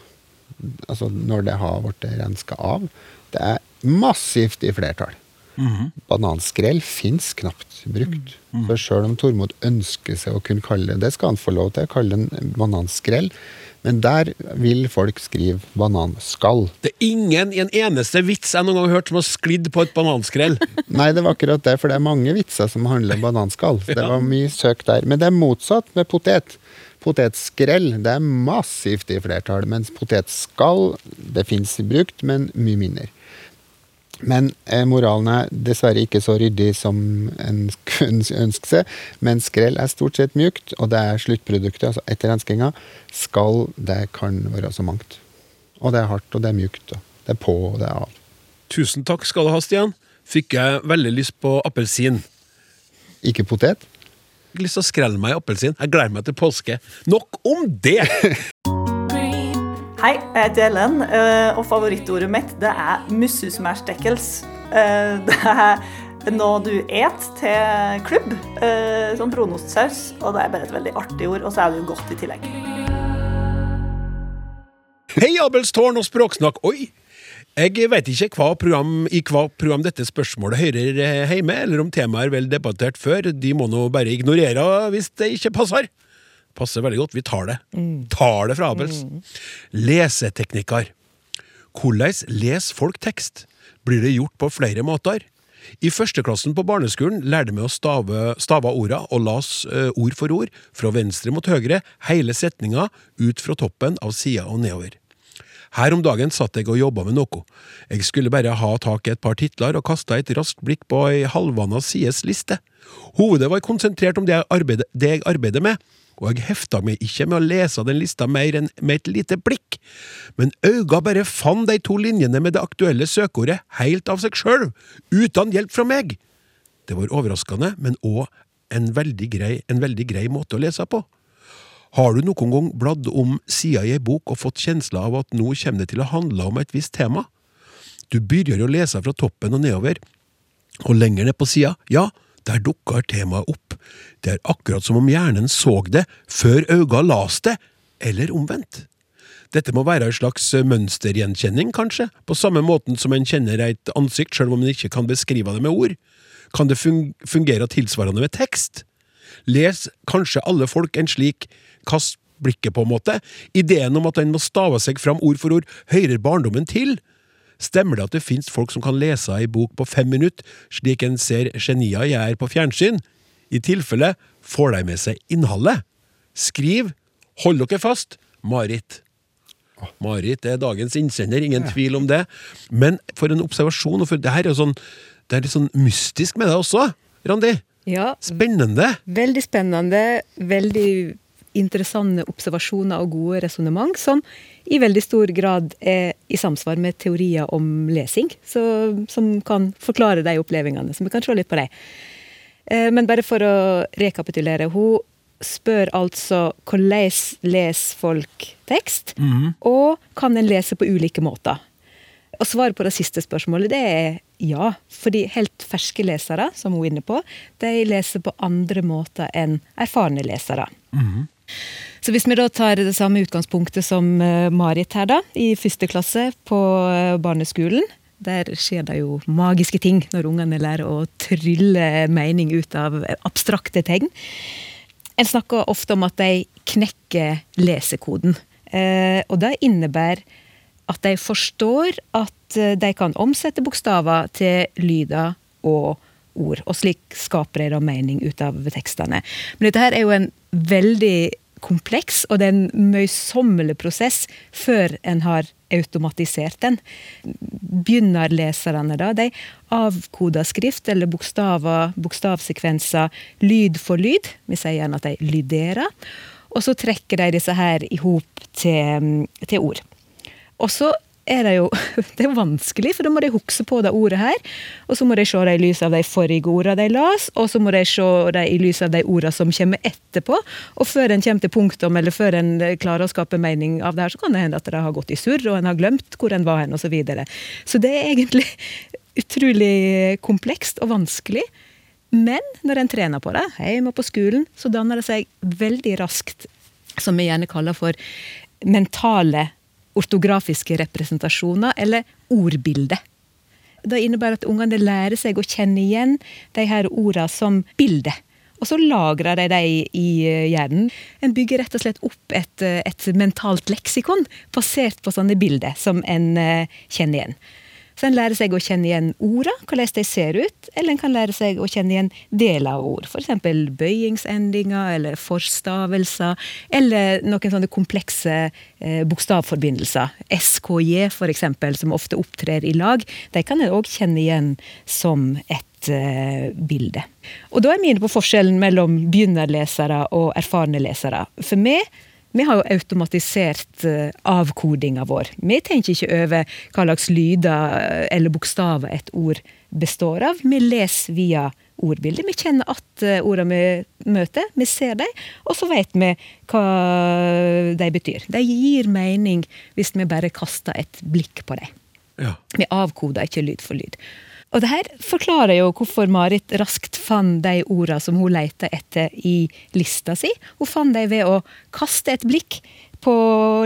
altså når det har blitt renska av, det er massivt i flertall. Bananskrell fins knapt brukt. For sjøl om Tormod ønsker seg å kunne kalle det, det skal han få lov til, å kalle det en bananskrell, men der vil folk skrive bananskall. Det er ingen i en eneste vits jeg noen gang har hørt som har sklidd på et bananskrell. Nei, det var akkurat det, for det er mange vitser som handler om bananskall. Det var mye søk der. Men det er motsatt med potet. Potetskrell det er massivt i flertall, mens potetskall det fins brukt, men mye mindre. Men eh, moralen er dessverre ikke så ryddig som en kunne ønske seg. Men skrell er stort sett mjukt, og det er sluttproduktet, altså etter renskinga. Skall, det kan være så mangt. Og det er hardt, og det er mjukt. Og det er på, og det er av. Tusen takk skal du ha, Stian. Fikk jeg veldig lyst på appelsin. Ikke potet? Fikk lyst til å skrelle meg i appelsin. Jeg gleder meg til påske. Nok om det! Hei, jeg heter Ellen, eh, og favorittordet mitt det er mussusmærstekkels. Eh, Det er noe du et til klubb, eh, som brunostsaus, og det er bare et veldig artig ord, og så er det jo godt i tillegg. Hei, Abelstårn og Språksnakk. Oi! Jeg vet ikke hva program, i hva program dette spørsmålet hører hjemme, eller om temaet er vel debattert før. De må nå bare ignorere hvis det ikke passer. Passer veldig godt. Vi tar det. Tar det fra Abels. Leseteknikker. Hvordan leser folk tekst? Blir det gjort på flere måter? I førsteklassen på barneskolen lærte vi å stave, stave orda og las uh, ord for ord, fra venstre mot høyre, hele setninga ut fra toppen av sida og nedover. Her om dagen satt jeg og jobba med noe. Jeg skulle bare ha tak i et par titler og kasta et raskt blikk på ei halvanna sides liste. Hovedet var konsentrert om det jeg arbeider, det jeg arbeider med, og jeg hefta meg ikke med å lese den lista mer enn med et lite blikk, men øynene bare fant de to linjene med det aktuelle søkeordet helt av seg sjøl, uten hjelp fra meg. Det var overraskende, men òg en en veldig grei måte å lese på. Har du noen gang bladd om sida i ei bok og fått kjensla av at nå kommer det til å handle om et visst tema? Du begynner å lese fra toppen og nedover, og lenger ned på sida, ja, der dukker temaet opp. Det er akkurat som om hjernen så det før øynene las det, eller omvendt. Dette må være en slags mønstergjenkjenning, kanskje, på samme måten som en kjenner et ansikt, selv om en ikke kan beskrive det med ord. Kan det fungere tilsvarende med tekst? Les kanskje alle folk en slik kast blikket, på en måte. Ideen om at en må stave seg fram ord for ord, hører barndommen til. Stemmer det at det finnes folk som kan lese ei bok på fem minutter, slik en ser genier gjør på fjernsyn? I tilfelle får de med seg innholdet. Skriv, hold dere fast, Marit. Marit er dagens innsender, ingen tvil om det. Men for en observasjon, og for det her er sånn Det er litt sånn mystisk med det også, Randi. Ja, Spennende. veldig spennende, veldig interessante observasjoner og gode resonnement, som i veldig stor grad er i samsvar med teorier om lesing, så, som kan forklare de opplevelsene. Så vi kan se litt på dem. Eh, Men bare for å rekapitulere. Hun spør altså hvordan leser folk tekst, og kan en lese på ulike måter. Og svaret på det siste spørsmålet det er ja. Fordi helt ferske lesere, som hun er inne på, de leser på andre måter enn erfarne lesere. Så hvis vi da tar det samme utgangspunktet som eh, Marit her, da, i første klasse på eh, barneskolen. Der skjer det jo magiske ting når ungene lærer å trylle mening ut av abstrakte tegn. En snakker ofte om at de knekker lesekoden. Eh, og det innebærer at de forstår at de kan omsette bokstaver til lyder og ord. Og slik skaper de da mening ut av tekstene. Men dette her er jo en veldig kompleks, og det er en møysommelig prosess før en har automatisert den. Begynnerleserne, da, de avkoder skrift eller bokstaver, bokstavsekvenser, lyd for lyd. Vi sier gjerne at de lyderer. Og så trekker de disse her i hop til, til ord. Og så er det jo det er vanskelig, for da må de huske på det ordet her. Og så må de se det i lys av de forrige ordene de las, og så må de se det i lys av de ordene som kommer etterpå. Og før en kommer til punktum, eller før en klarer å skape mening av det her, så kan det hende at det har gått i surr, og en har glemt hvor en var hen, osv. Så, videre. så det er egentlig utrolig komplekst og vanskelig. Men når en trener på det, hjemme og på skolen, så danner det seg veldig raskt, som vi gjerne kaller for mentale ortografiske representasjoner, eller ordbilde. Det innebærer at ungene lærer seg å kjenne igjen de her ordene som bilde. Og så lagrer de dem i hjernen. En bygger rett og slett opp et, et mentalt leksikon basert på sånne bilder som en eh, kjenner igjen. Så en lærer seg å kjenne igjen orda, hvordan de ser ut, eller en kan lære seg å kjenne igjen deler av ord. F.eks. bøyingsendinger eller forstavelser, eller noen sånne komplekse eh, bokstavforbindelser. SKJ, f.eks., som ofte opptrer i lag, de kan en òg kjenne igjen som et eh, bilde. Og da er vi inne på forskjellen mellom begynnerlesere og erfarne lesere. For meg vi har jo automatisert uh, avkodinga vår. Vi tenker ikke over hva slags lyder uh, eller bokstaver et ord består av. Vi leser via ordbildet. Vi kjenner at uh, ordene vi møter, vi ser dem, og så vet vi hva de betyr. De gir mening hvis vi bare kaster et blikk på dem. Ja. Vi avkoder ikke lyd for lyd. Og det her forklarer jo hvorfor Marit raskt fant de ordene som hun leita etter i lista si. Hun fant dem ved å kaste et blikk på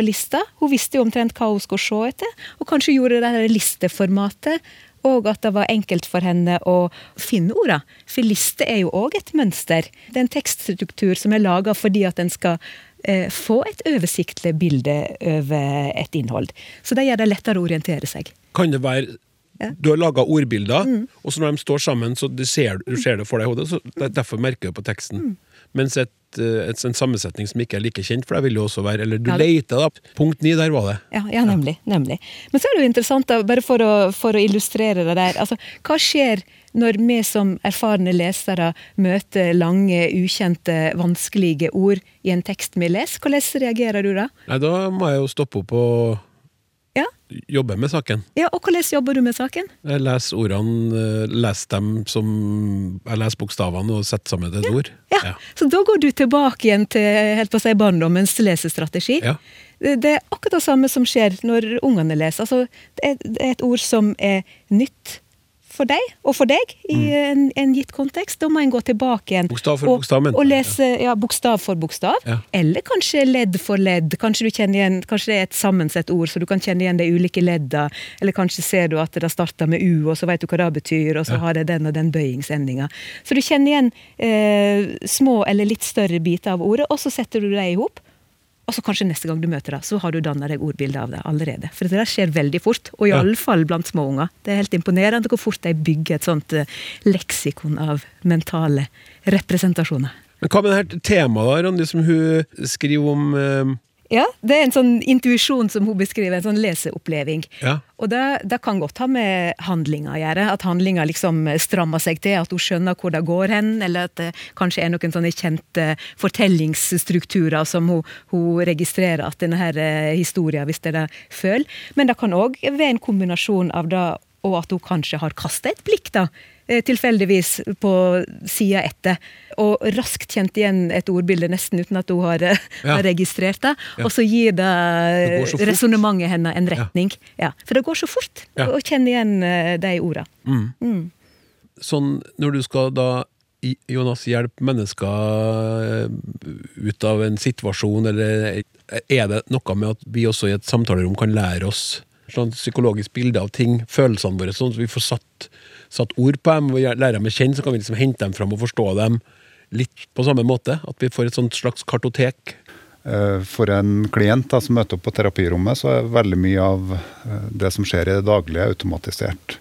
lista. Hun visste jo omtrent hva hun skulle se etter, og kanskje gjorde det her listeformatet og at det var enkelt for henne å finne ordene. For liste er jo òg et mønster. Det er en tekststruktur som er laga fordi at en skal eh, få et oversiktlig bilde over et innhold. Så det gjør det lettere å orientere seg. Kan det være Ja. Mm. Du har laga ordbilder, og så når de står sammen, så du ser, du ser det for deg i hodet. så er Derfor merker du på teksten. Mm. Mens et, eh, et, en sammensetning som ikke er like kjent, for det vil jo også være Eller du Ja. leter, da. Punkt ni, der var det. Ja, ja nemlig, nemlig. Men så er det jo interessant, da, bare for å, for å illustrere det der. Altså, hva skjer når vi som erfarne lesere møter lange, ukjente, vanskelige ord i en tekst vi leser? Hvordan reagerer du da? Nei, da må jeg jo stoppe opp og jobber med saken. Ja, Og hvordan jobber du med saken? Jeg leser ordene, eh, leser dem som Jeg leser bokstavene og setter sammen et et ord. Ja, Så da går du tilbake igjen til helt på å si barndommens lesestrategi. Ja. Det det er akkurat det samme som skjer når ungene leser. Altså, det, er, det er et ord som er nytt for deg og for deg i en, en gitt kontekst. Da må en gå tilbake igjen Mm. Bokstav for og, bokstav, men. og lese ja, bokstav for bokstav. Ja. Eller kanskje ledd for ledd. Kanskje, igjen, kanskje det er et sammensett ord, så du kan kjenne igjen de ulike ledda. Eller kanskje ser du at det starter med U, og så vet du hva det betyr, og så har det den og den bøyingsendinga. Så du kjenner igjen eh, små eller litt større biter av ordet, og så setter du dem i hop. Og så kanskje neste gang du møter henne, så har du danna deg ordbilde av det allerede. For det der skjer veldig fort, og Ja. iallfall blant små unger. Det er helt imponerende hvor fort de bygger et sånt eh, leksikon av mentale representasjoner. Men hva med det her temaet Randi, som hun skriver om eh, Ja, det er en sånn intuisjon som hun beskriver, en sånn leseoppleving. Ja. Og det, det kan godt ha med handlinga å gjøre. At handlinga liksom strammer seg til, at hun skjønner hvor det går hen, eller at det kanskje er noen sånne kjente fortellingsstrukturer som hun, hun registrerer at denne her eh, historien, hvis det er det føler. Men det kan òg være en kombinasjon av det og at hun kanskje har kasta et blikk, da, tilfeldigvis på sida etter, og raskt kjent igjen et ordbilde nesten uten at hun har, eh, Ja. har registrert det. Ja. Og så gir det, det resonnementet henne en retning. Ja. For det går så fort å kjenne igjen eh, de orda. sånn når du skal da Jonas, hjelpe mennesker eh, ut av en situasjon, eller er det noe med at vi også i et samtalerom kan lære oss sånn psykologisk bilde av ting, følelsene våre, sånn at vi får satt, satt ord på dem, og lærer dem å kjenne, så kan vi liksom hente dem fram og forstå dem litt på samme måte? At vi får et sånt slags kartotek? Eh, For en klient da, som møter opp på terapirommet, så er veldig mye av eh, det som skjer i det daglige, automatisert.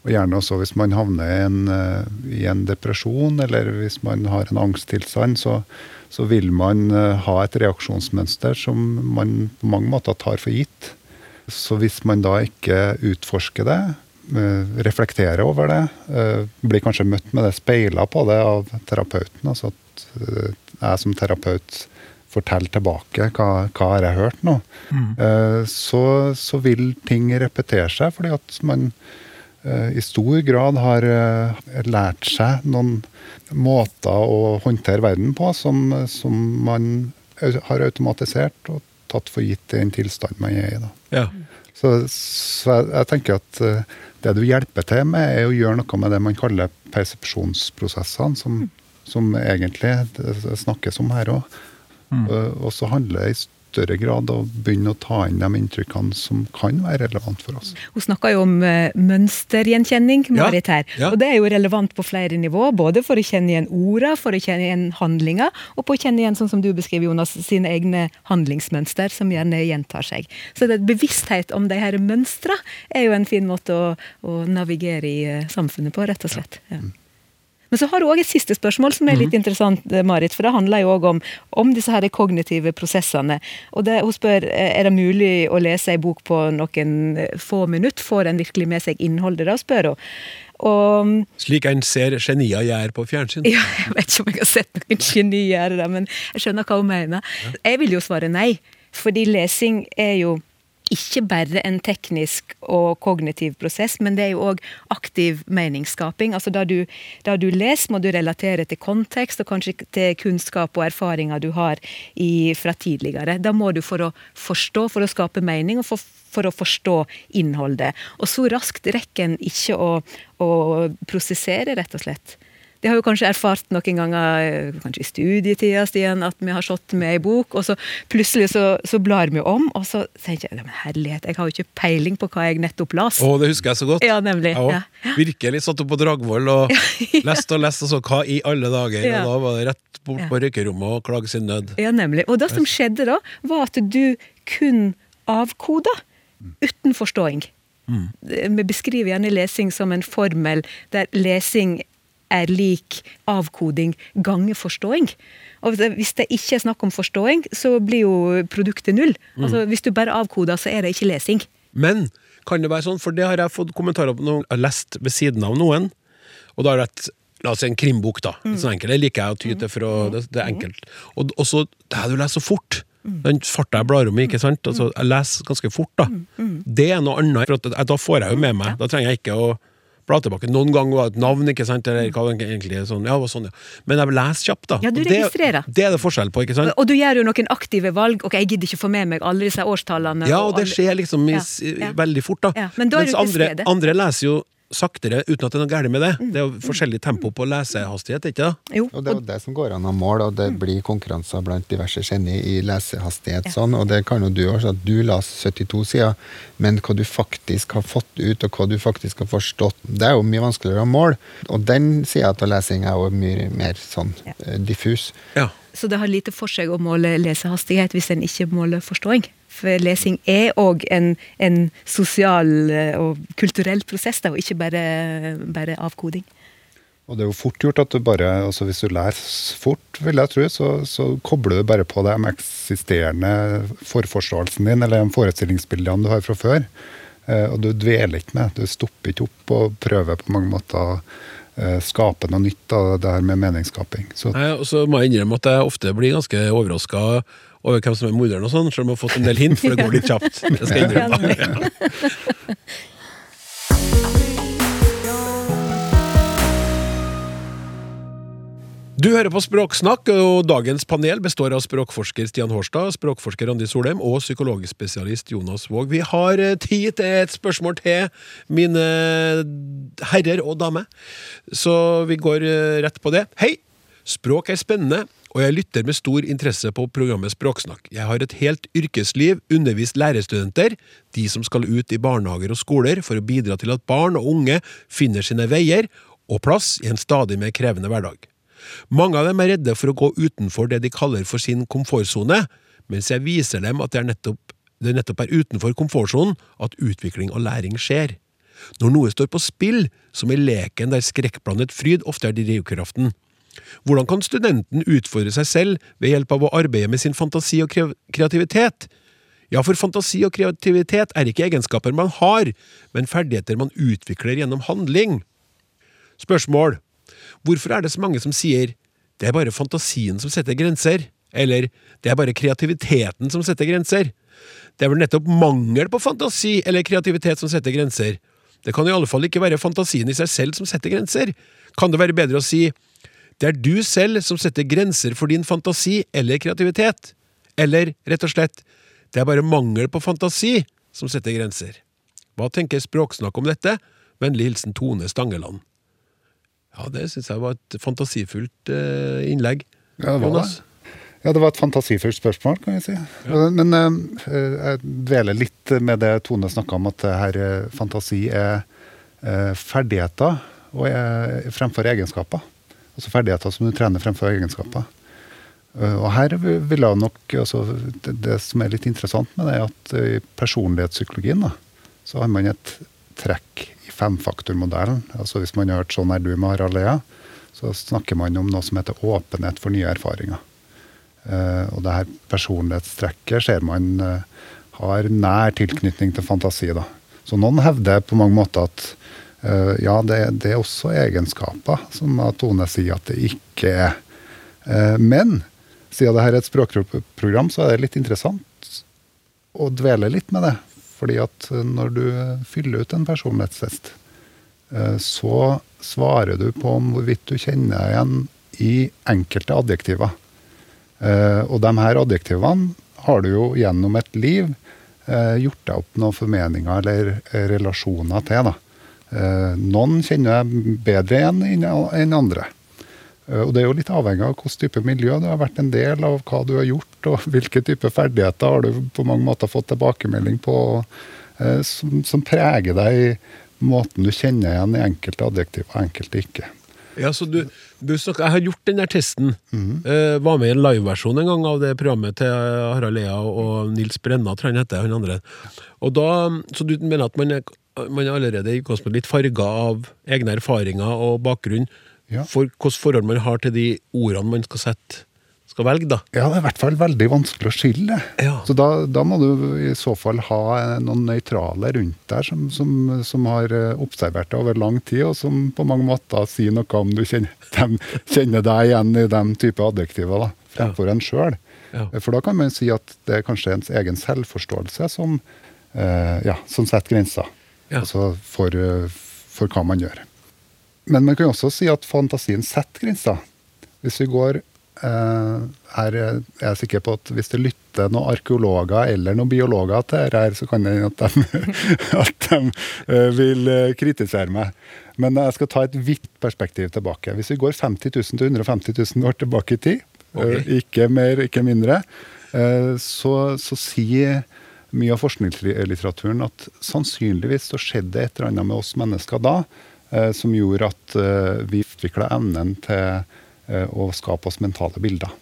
Og gjerne også hvis man havner i en, eh, i en depresjon, eller hvis man har en angsttilstand, så, så vil man ha et reaksjonsmønster som man på mange måter tar for gitt. Så hvis man da ikke utforsker det, eh, reflekterer over det, eh, blir kanskje møtt med det speila på det av terapeuten, altså at eh, jeg som terapeut forteller tilbake hva, hva har jeg hørt nå, Mm. så, så vil ting repetere seg, fordi at man i stor grad har lært seg noen måter å håndtere verden på som, som man har automatisert og tatt for gitt i den tilstanden man er i. da. Ja. Så, så jeg, jeg tenker at det du hjelper til med, er å gjøre noe med det man kaller persepsjonsprosessene, som, som egentlig snakkes om her òg. Og så handler det i større grad å begynne å ta inn de inntrykkene som kan være relevant for oss. Hun snakka jo om eh, mønstergjenkjenning, Ja, Marit her. ja. Og det er jo relevant på flere nivå, både for å kjenne igjen orda, for å kjenne igjen handlinga, og på å kjenne igjen, sånn som du beskriver, Jonas, sine egne handlingsmønster, som gjerne gjentar seg. Så det bevissthet om de her mønstra er jo en fin måte å, å navigere i eh, samfunnet på, rett og slett. Ja. Men så har du òg et siste spørsmål som er litt interessant, eh, Marit. For det handler jo òg om, om disse her kognitive prosessene. Og det, Hun spør eh, er det mulig å lese ei bok på noen eh, få minutter. Får en virkelig med seg innholdet? Da spør hun. Og Slik en ser genier gjøre på fjernsyn. ja, Jeg vet ikke om jeg har sett noen geni gjøre det, men jeg skjønner hva hun mener. Jeg vil jo svare nei, fordi lesing er jo ikke bare en teknisk og kognitiv prosess, men det er jo òg aktiv meningsskaping. Altså Da du, da du leser, må du relatere til kontekst og kanskje til kunnskap og erfaringer du har i, fra tidligere. Da må du for å forstå, for å skape mening, og for, for å forstå innholdet. Og så raskt rekker en ikke å, å prosessere, rett og slett. Det har jo kanskje erfart noen ganger, eh, kanskje i studietida, Stian, at vi har sittet med ei bok, og så plutselig så, så blar vi om, og så tenker jeg men herlighet, jeg har jo ikke peiling på hva jeg nettopp las. Å, det husker jeg så godt. Ja, nemlig. Jeg Ja. Virkelig satt opp på Dragvoll og leste og leste, og så hva i alle dager? Ja. Og da var det rett bort på røykerommet og klage sin nød. Ja, nemlig. Og det som skjedde da, var at du kun avkoda uten forståing. Vi beskriver gjerne lesing som en formel der lesing er lik avkoding gange forståing. Og hvis det- ikke er snakk om forståing, så blir jo produktet null. Altså, hvis du bare avkoder, så er det ikke lesing. Men kan det være sånn, for det har jeg fått kommentarer på når jeg har lest ved siden av noen, og da har det vært La oss si en krimbok, da. Sånn enkelt. Det liker jeg å ty til, for å, det, det er enkelt. Og, og så Det er du leser så fort! Den farta jeg blar om i, ikke sant? Altså, jeg leser ganske fort, da. Det er noe annet, for at, da får jeg jo med meg. Da trenger jeg ikke å bla tilbake. Noen ganger var det et navn, ikke sant? Eller hva det egentlig sånn. Ja, sånn, ja. Men jeg leser kjapt, da. Ja, du registrerer. det, det er det forskjell på, ikke sant? Og du gjør jo noen aktive valg. Ok, jeg gidder ikke få med meg alle disse årstallene. Ja, og det skjer liksom i, Ja, veldig fort, da. Mens andre, andre leser jo saktere uten at det er noe galt med det. Mm. Det er jo forskjellig tempo på lesehastighet, ikke det? Jo, Og det er jo det som går an å måle, og det blir konkurranser blant diverse kjenner i lesehastighet. sånn, Og det kan jo du også, at du leser 72 sider, men hva du faktisk har fått ut, og hva du faktisk har forstått, det er jo mye vanskeligere å måle. Og den sida av lesing er jo mye mer sånn Ja. eh, diffus. Ja. Så det har lite for seg å måle lesehastighet hvis en ikke måler forståing. Lesing er òg en, en sosial eh, og kulturell prosess, da, og ikke bare, bare avkoding. Og det er jo fort gjort at du bare, altså hvis du leser fort, vil jeg tro, så, så kobler du bare på de eksisterende forforståelsen din, eller de forestillingsbildene du har fra før. Eh, og du dveler ikke med, du stopper ikke opp og prøver på mange måter å skape noe nytt av det her med meningsskaping. Så Nei, og så må jeg innrømme at jeg ofte blir ganske overraska over hvem som er morderen, og sånn, selv om jeg har fått en del hint, for det går litt kjapt. Jeg skal innrømme. Du hører på Språksnakk, og dagens panel består av språkforsker Stian Hårstad, språkforsker Randi Solheim og psykologspesialist Jonas Våg. Vi har tid til et spørsmål til, mine herrer og damer. Så vi går rett på det. Hei! Språk er spennende, og jeg lytter med stor interesse på programmet Språksnakk. Jeg har et helt yrkesliv undervist lærerstudenter, de som skal ut i barnehager og skoler for å bidra til at barn og unge finner sine veier og plass i en stadig mer krevende hverdag. Mange av dem er redde for å gå utenfor det de kaller for sin komfortsone, mens jeg viser dem at det, nettopp, det nettopp er utenfor komfortsonen at utvikling og læring skjer. Når noe står på spill, som i leken der skrekkblandet fryd ofte er drivkraften. Hvordan kan studenten utfordre seg selv ved hjelp av å arbeide med sin fantasi og kreativitet? Ja, for fantasi og kreativitet er ikke egenskaper man har, men ferdigheter man utvikler gjennom handling. Spørsmål. Hvorfor er det så mange som sier det er bare fantasien som setter grenser? Eller det er bare kreativiteten som setter grenser? Det er vel nettopp mangel på fantasi eller kreativitet som setter grenser. Det kan i alle fall ikke være fantasien i seg selv som setter grenser. Kan det være bedre å si det er du selv som setter grenser for din fantasi eller kreativitet? Eller rett og slett det er bare mangel på fantasi som setter grenser. Hva tenker Språksnakk om dette? Vennlig hilsen Tone Stangeland. Ja, det syns jeg var et fantasifullt eh, innlegg. Ja, det var Jonas? det. Ja, det var et fantasifullt spørsmål, kan jeg si. Men eh, jeg dveler litt med det Tone snakka om, at her eh, fantasi er ferdigheter og er, fremfor egenskaper. Altså ferdigheter som du trener fremfor egenskaper. Eh, Og her vil jeg nok, altså, det, det som er litt interessant med det, er at eh, i personlighetspsykologien da, så har man et trekk i femfaktormodellen. Altså Hvis man har hørt 'Sånn er du' med Harald Lea, så snakker man om noe som heter åpenhet for nye erfaringer. Uh, og det her personlighetstrekket ser man uh, har nær tilknytning til fantasi. da. Så noen hevder på mange måter at ja, det, det er også egenskaper, som Tone sier at det ikke er. Eh, men siden dette er et språkprogram, så er det litt interessant å dvele litt med det. Fordi at eh, når du fyller ut en personlighetstest, eh, så svarer du på om hvorvidt du kjenner deg igjen i enkelte adjektiver. Eh, og de her adjektivene har du jo gjennom et liv eh, gjort deg opp noen formeninger eller eh, relasjoner til. Da. Eh, noen kjenner jeg bedre igjen enn andre. Eh, og det er jo litt avhengig av hvilken type miljø du har vært en del av, hva du har gjort, og hvilke type ferdigheter har du på mange måter fått tilbakemelding på eh, som, som preger deg i måten du kjenner igjen i enkelte adjektiver og enkelte ikke. Ja, så du, du snakker, Jeg har gjort den der testen. Eh, var med i en liveversjon en gang av det programmet til Harald Lea og Nils Brenna, tror jeg han heter. han andre. Og da, Så du mener at man man er allerede i utgangspunktet litt farga av egne erfaringer og bakgrunn Ja. for hvilket forhold man har til de ordene man skal sette, skal velge, da? Ja, det er i hvert fall veldig vanskelig å skille. Ja. Så da, da må du i så fall ha eh, noen nøytrale rundt der som, som, som har eh, observert det over lang tid, og som på mange måter sier noe om du kjenner, dem, kjenner deg igjen i den type adjektiver, da, fremfor en sjøl. Ja. For da kan man si at det er kanskje ens egen selvforståelse som, eh, ja, som setter grenser. Ja. Altså for, for hva man gjør. Men man kan også si at fantasien setter grenser. Hvis vi går eh, her er jeg sikker på at hvis det lytter noen arkeologer eller noen biologer til dette, her, så kan det hende at de, eh, vil eh, kritisere meg. Men jeg skal ta et vidt perspektiv tilbake. Hvis vi går 50 000 til 150 000 år tilbake i tid, Ok. eh, ikke mer, ikke mindre, eh, så, så sier mye av forskningslitteraturen at sannsynligvis så skjedde det et eller annet med oss mennesker da eh, som gjorde at eh, vi utvikla evnen til eh, å skape oss mentale bilder.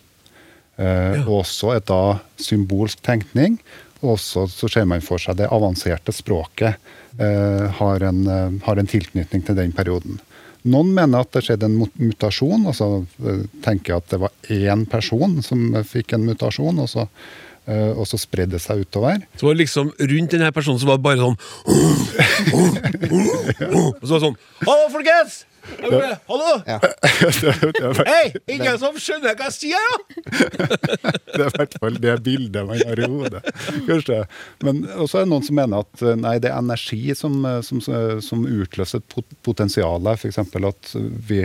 Eh, Ja. Og også et da symbolsk tenkning. Og også så ser man for seg det avanserte språket har, en, har en tilknytning til den perioden. Noen mener at det skjedde en mutasjon, altså tenker at det var én person som fikk en mutasjon, og så, og så spredde det seg utover. Så var det liksom rundt denne personen som var bare sånn Og så var det sånn Hallo, folkens! Jeg Hallo! er Hei! Ingen som skjønner hva jeg sier, ja? Det er i hvert fall det bildet man har i hodet. Kanskje. Men også er det noen som mener at eh, nei, det er energi som, eh, som, som utløser potensialet, pot- potensial. F.eks. at vi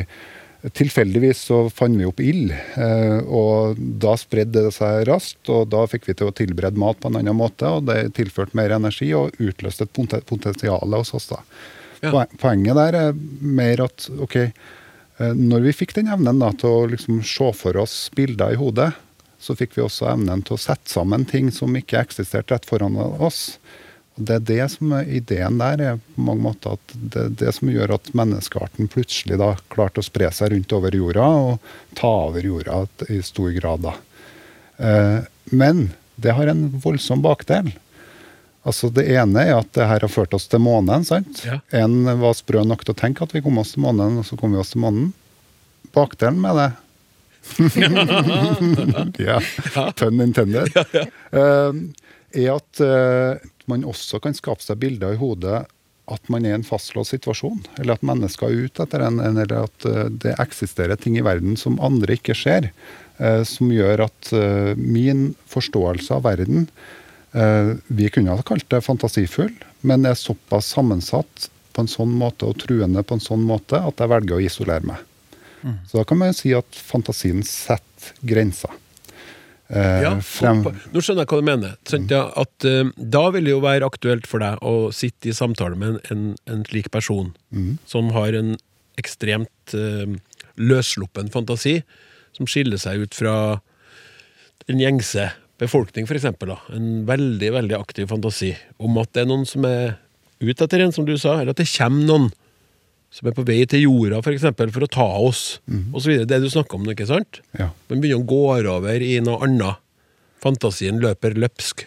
Tilfeldigvis så fant vi opp ild, eh, og da spredde det seg raskt. og Da fikk vi til å tilberede mat på en annen måte, og det tilførte mer energi og utløste et potensial hos oss. da. Ja. Poenget der er mer at ok, eh, når vi fikk den evnen da, til å liksom se for oss bilder i hodet, så fikk vi også evnen til å sette sammen ting som ikke eksisterte rett foran oss. Det er det som er ideen der, er på mange måter at det er det som gjør at menneskearten plutselig da klarte å spre seg rundt over jorda og ta over jorda i stor grad. da. Eh, Men det har en voldsom bakdel. Altså Det ene er at det her har ført oss til månen. sant? Ja. En var sprø nok til å tenke at vi kom oss til månen, og så kom vi oss til månen. Bakdelen med det ja, pun intended. eh, er at man også kan skape seg bilder i hodet at man er i en fastlåst situasjon, eller at mennesker er ute etter en, eller at eh, det eksisterer ting i verden som andre ikke ser, eh, som gjør at eh, min forståelse av verden Vi kunne ha kalt det fantasifull, men er såpass sammensatt på en sånn måte og truende på en sånn måte at jeg velger å isolere meg. Så da kan man jo si at fantasien setter grenser. Eh, Ja, frem, Nå skjønner jeg hva du mener. Sånn, ja, at eh, Da vil det jo være aktuelt for deg å sitte i samtale med en, en, en slik person som har en ekstremt eh, løssluppen fantasi, som skiller seg ut fra den gjengse befolkning, eksempel. En veldig, veldig aktiv fantasi om at det er noen som er ute etter en, som du sa, eller at det kommer noen som er på vei til jorda, for eksempel, for å ta oss, så videre. Det du snakker om, ikke sant? ja. Man begynner å gå over i noe annet. Fantasien løper løpsk.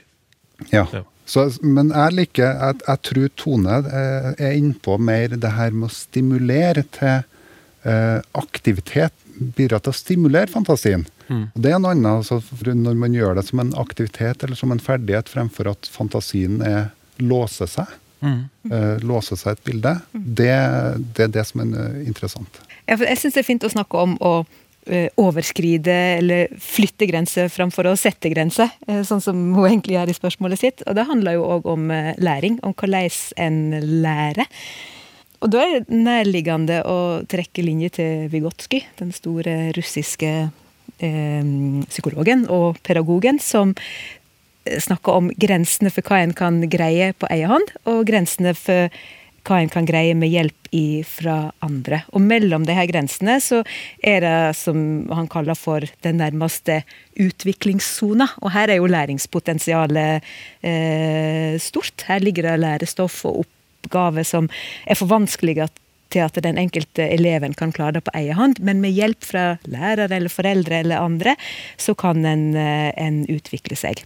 Ja. Ja. Så, men jeg liker jeg, jeg tror Tone eh, er innpå mer det her med å stimulere til eh, aktivitet. Bidra til å stimulere fantasien. Og Det er noe annet altså, når man gjør det som en aktivitet eller som en ferdighet, fremfor at fantasien er låser seg. Eh, låse seg et bilde. Det, det er det som er eh, interessant. Ja, for jeg syns det er fint å snakke om å eh, overskride eller flytte grenser framfor å sette grenser, sånn som hun egentlig gjør i spørsmålet sitt. Og det handler jo òg om læring, om hvordan en lærer. Og da er det nærliggende å trekke linje til Vygotsky, den store russiske eh, psykologen og pedagogen, som snakker om grensene for hva en kan greie på egen hånd, og grensene for hva en kan greie med hjelp fra andre. Og mellom de her grensene så er det som han kaller for den nærmeste utviklingssona. Og her er jo læringspotensialet eh, stort. Her ligger det lærestoff og oppgaver som er for vanskelige til at den enkelte eleven kan klare det på egen hånd, men med hjelp fra lærere eller foreldre eller andre, så kan en, eh, en utvikle seg.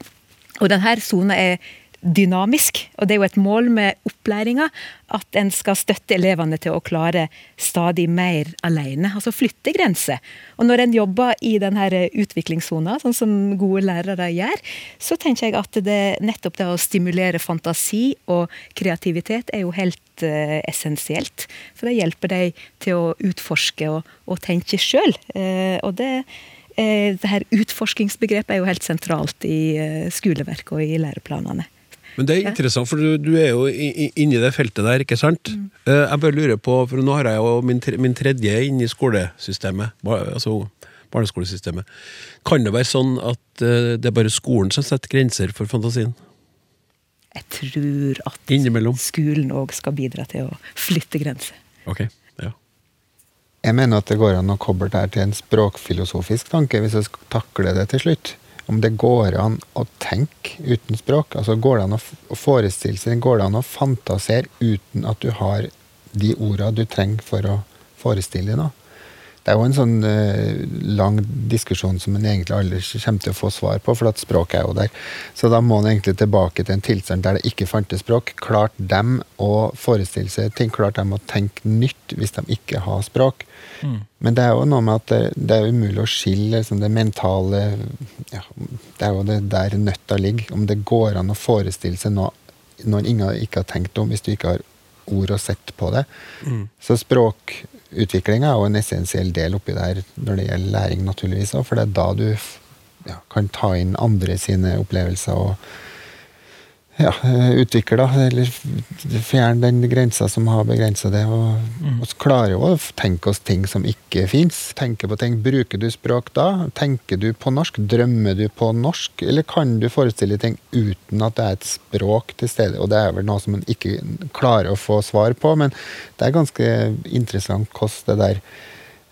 Og denne sona er dynamisk, og det er jo et mål med opplæringa at en skal støtte elevene til å klare stadig mer alene, altså flytte grenser. Og når en jobber i denne utviklingssona, sånn som gode lærere gjør, så tenker jeg at det nettopp det å stimulere fantasi og kreativitet er jo helt eh, essensielt. For det hjelper deg til å utforske og, og tenke sjøl. Eh, og det det her utforskingsbegrepet er jo helt sentralt i eh, skoleverket og i læreplanene. Men det er interessant, for du, du er jo inni det feltet der, ikke sant? Mm. Jeg bare lurer på, for nå har jeg jo min, min tredje inn i skolesystemet, altså barneskolesystemet. Kan det være sånn at eh, det er bare skolen som setter grenser for fantasien? Jeg tror at Innimellom? skolen òg skal bidra til å flytte grenser. Ok, ja. Jeg mener at det går an å koble det her til en språkfilosofisk tanke, hvis jeg skal takle det til slutt. Om det går an å tenke uten språk. Altså går det an å forestille seg, går det an å fantasere uten at du har de orda du trenger for å forestille deg noe. Det er jo en sånn eh, lang diskusjon som en egentlig aldri kommer til å få svar på, for at språket er jo der. Så da må en egentlig tilbake til en tilstand der det ikke fantes språk. Klart dem å forestille seg ting, klart dem å tenke nytt hvis de ikke har språk. Men det er jo noe med at det, det er umulig å skille liksom, det mentale ja, Det er jo det der nøtta ligger. Om det går an å forestille seg noe noen ingen ikke har tenkt om hvis du ikke har ord og sett på det. Så språkutvikling er jo en essensiell del oppi det her når det gjelder læring, naturligvis òg, for det er da du ja, kan ta inn andre sine opplevelser og ja, utvikla, da, eller fjerne den grensa som har begrensa det. Og, vi mm. klarer jo å tenke oss ting som ikke fins. Tenke på ting. Bruker du språk da? Tenker du på norsk? Drømmer du på norsk? Eller kan du forestille ting uten at det er et språk til stede? Og det er vel noe som man ikke klarer å få svar på, men det er ganske interessant hvordan det der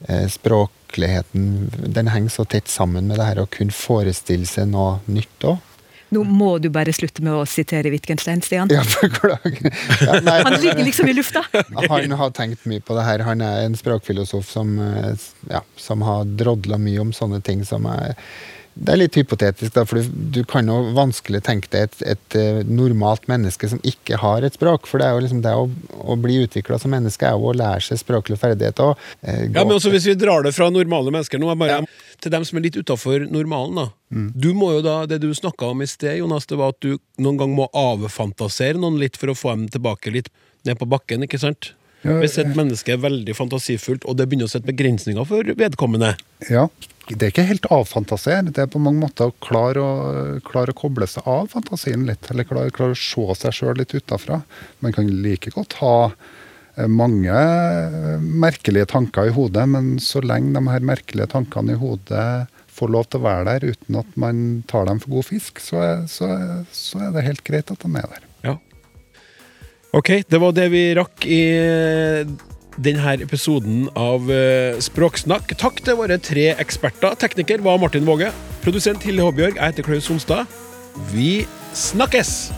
eh, språkligheten den henger så tett sammen med det her å kunne forestille seg noe nytt òg. Nå må du bare slutte med å sitere Wittgenstein, Stian. Ja, beklager. Ja, Han ligger liksom i lufta! han har tenkt mye på det her. Han er en språkfilosof som, eh, ja, som har drodla mye om sånne ting som er Det er litt hypotetisk, da, for du, du kan jo vanskelig tenke deg et, et eh, normalt menneske som ikke har et språk. For det er jo liksom det å, å bli utvikla som menneske er jo å lære seg språklige ferdigheter. Og, eh, Ja, men også Hvis vi drar det fra normale mennesker nå, er bare til dem som er litt utafor normalen. da. Du må jo da, Det du snakka om i sted, Jonas, det var at du noen gang må avfantasere noen litt for å få dem tilbake litt ned på bakken. ikke sant? Ja, Hvis et menneske er veldig fantasifullt, og det begynner å sette begrensninger for vedkommende Ja. Det er ikke helt avfantasere. Det er på mange måter å klare å, klare å koble seg av fantasien litt. Eller klare, klare å se seg sjøl litt utafra. Man kan like godt ha eh, mange eh, merkelige tanker i hodet, men så lenge de her merkelige tankene i hodet får lov til å være der uten at man tar dem for god fisk, så er, så, så er det helt greit at de er der. Ja. Ok, det var det vi rakk i denne episoden av eh, Språksnakk. Takk til våre tre eksperter. Tekniker var Martin Våge. Produsent Hilde Håbjørg. Jeg heter Klaus Sonstad. Vi snakkes!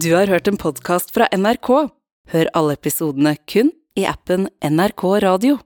Du har hørt en podkast fra NRK. Hør alle episodene kun i appen NRK Radio.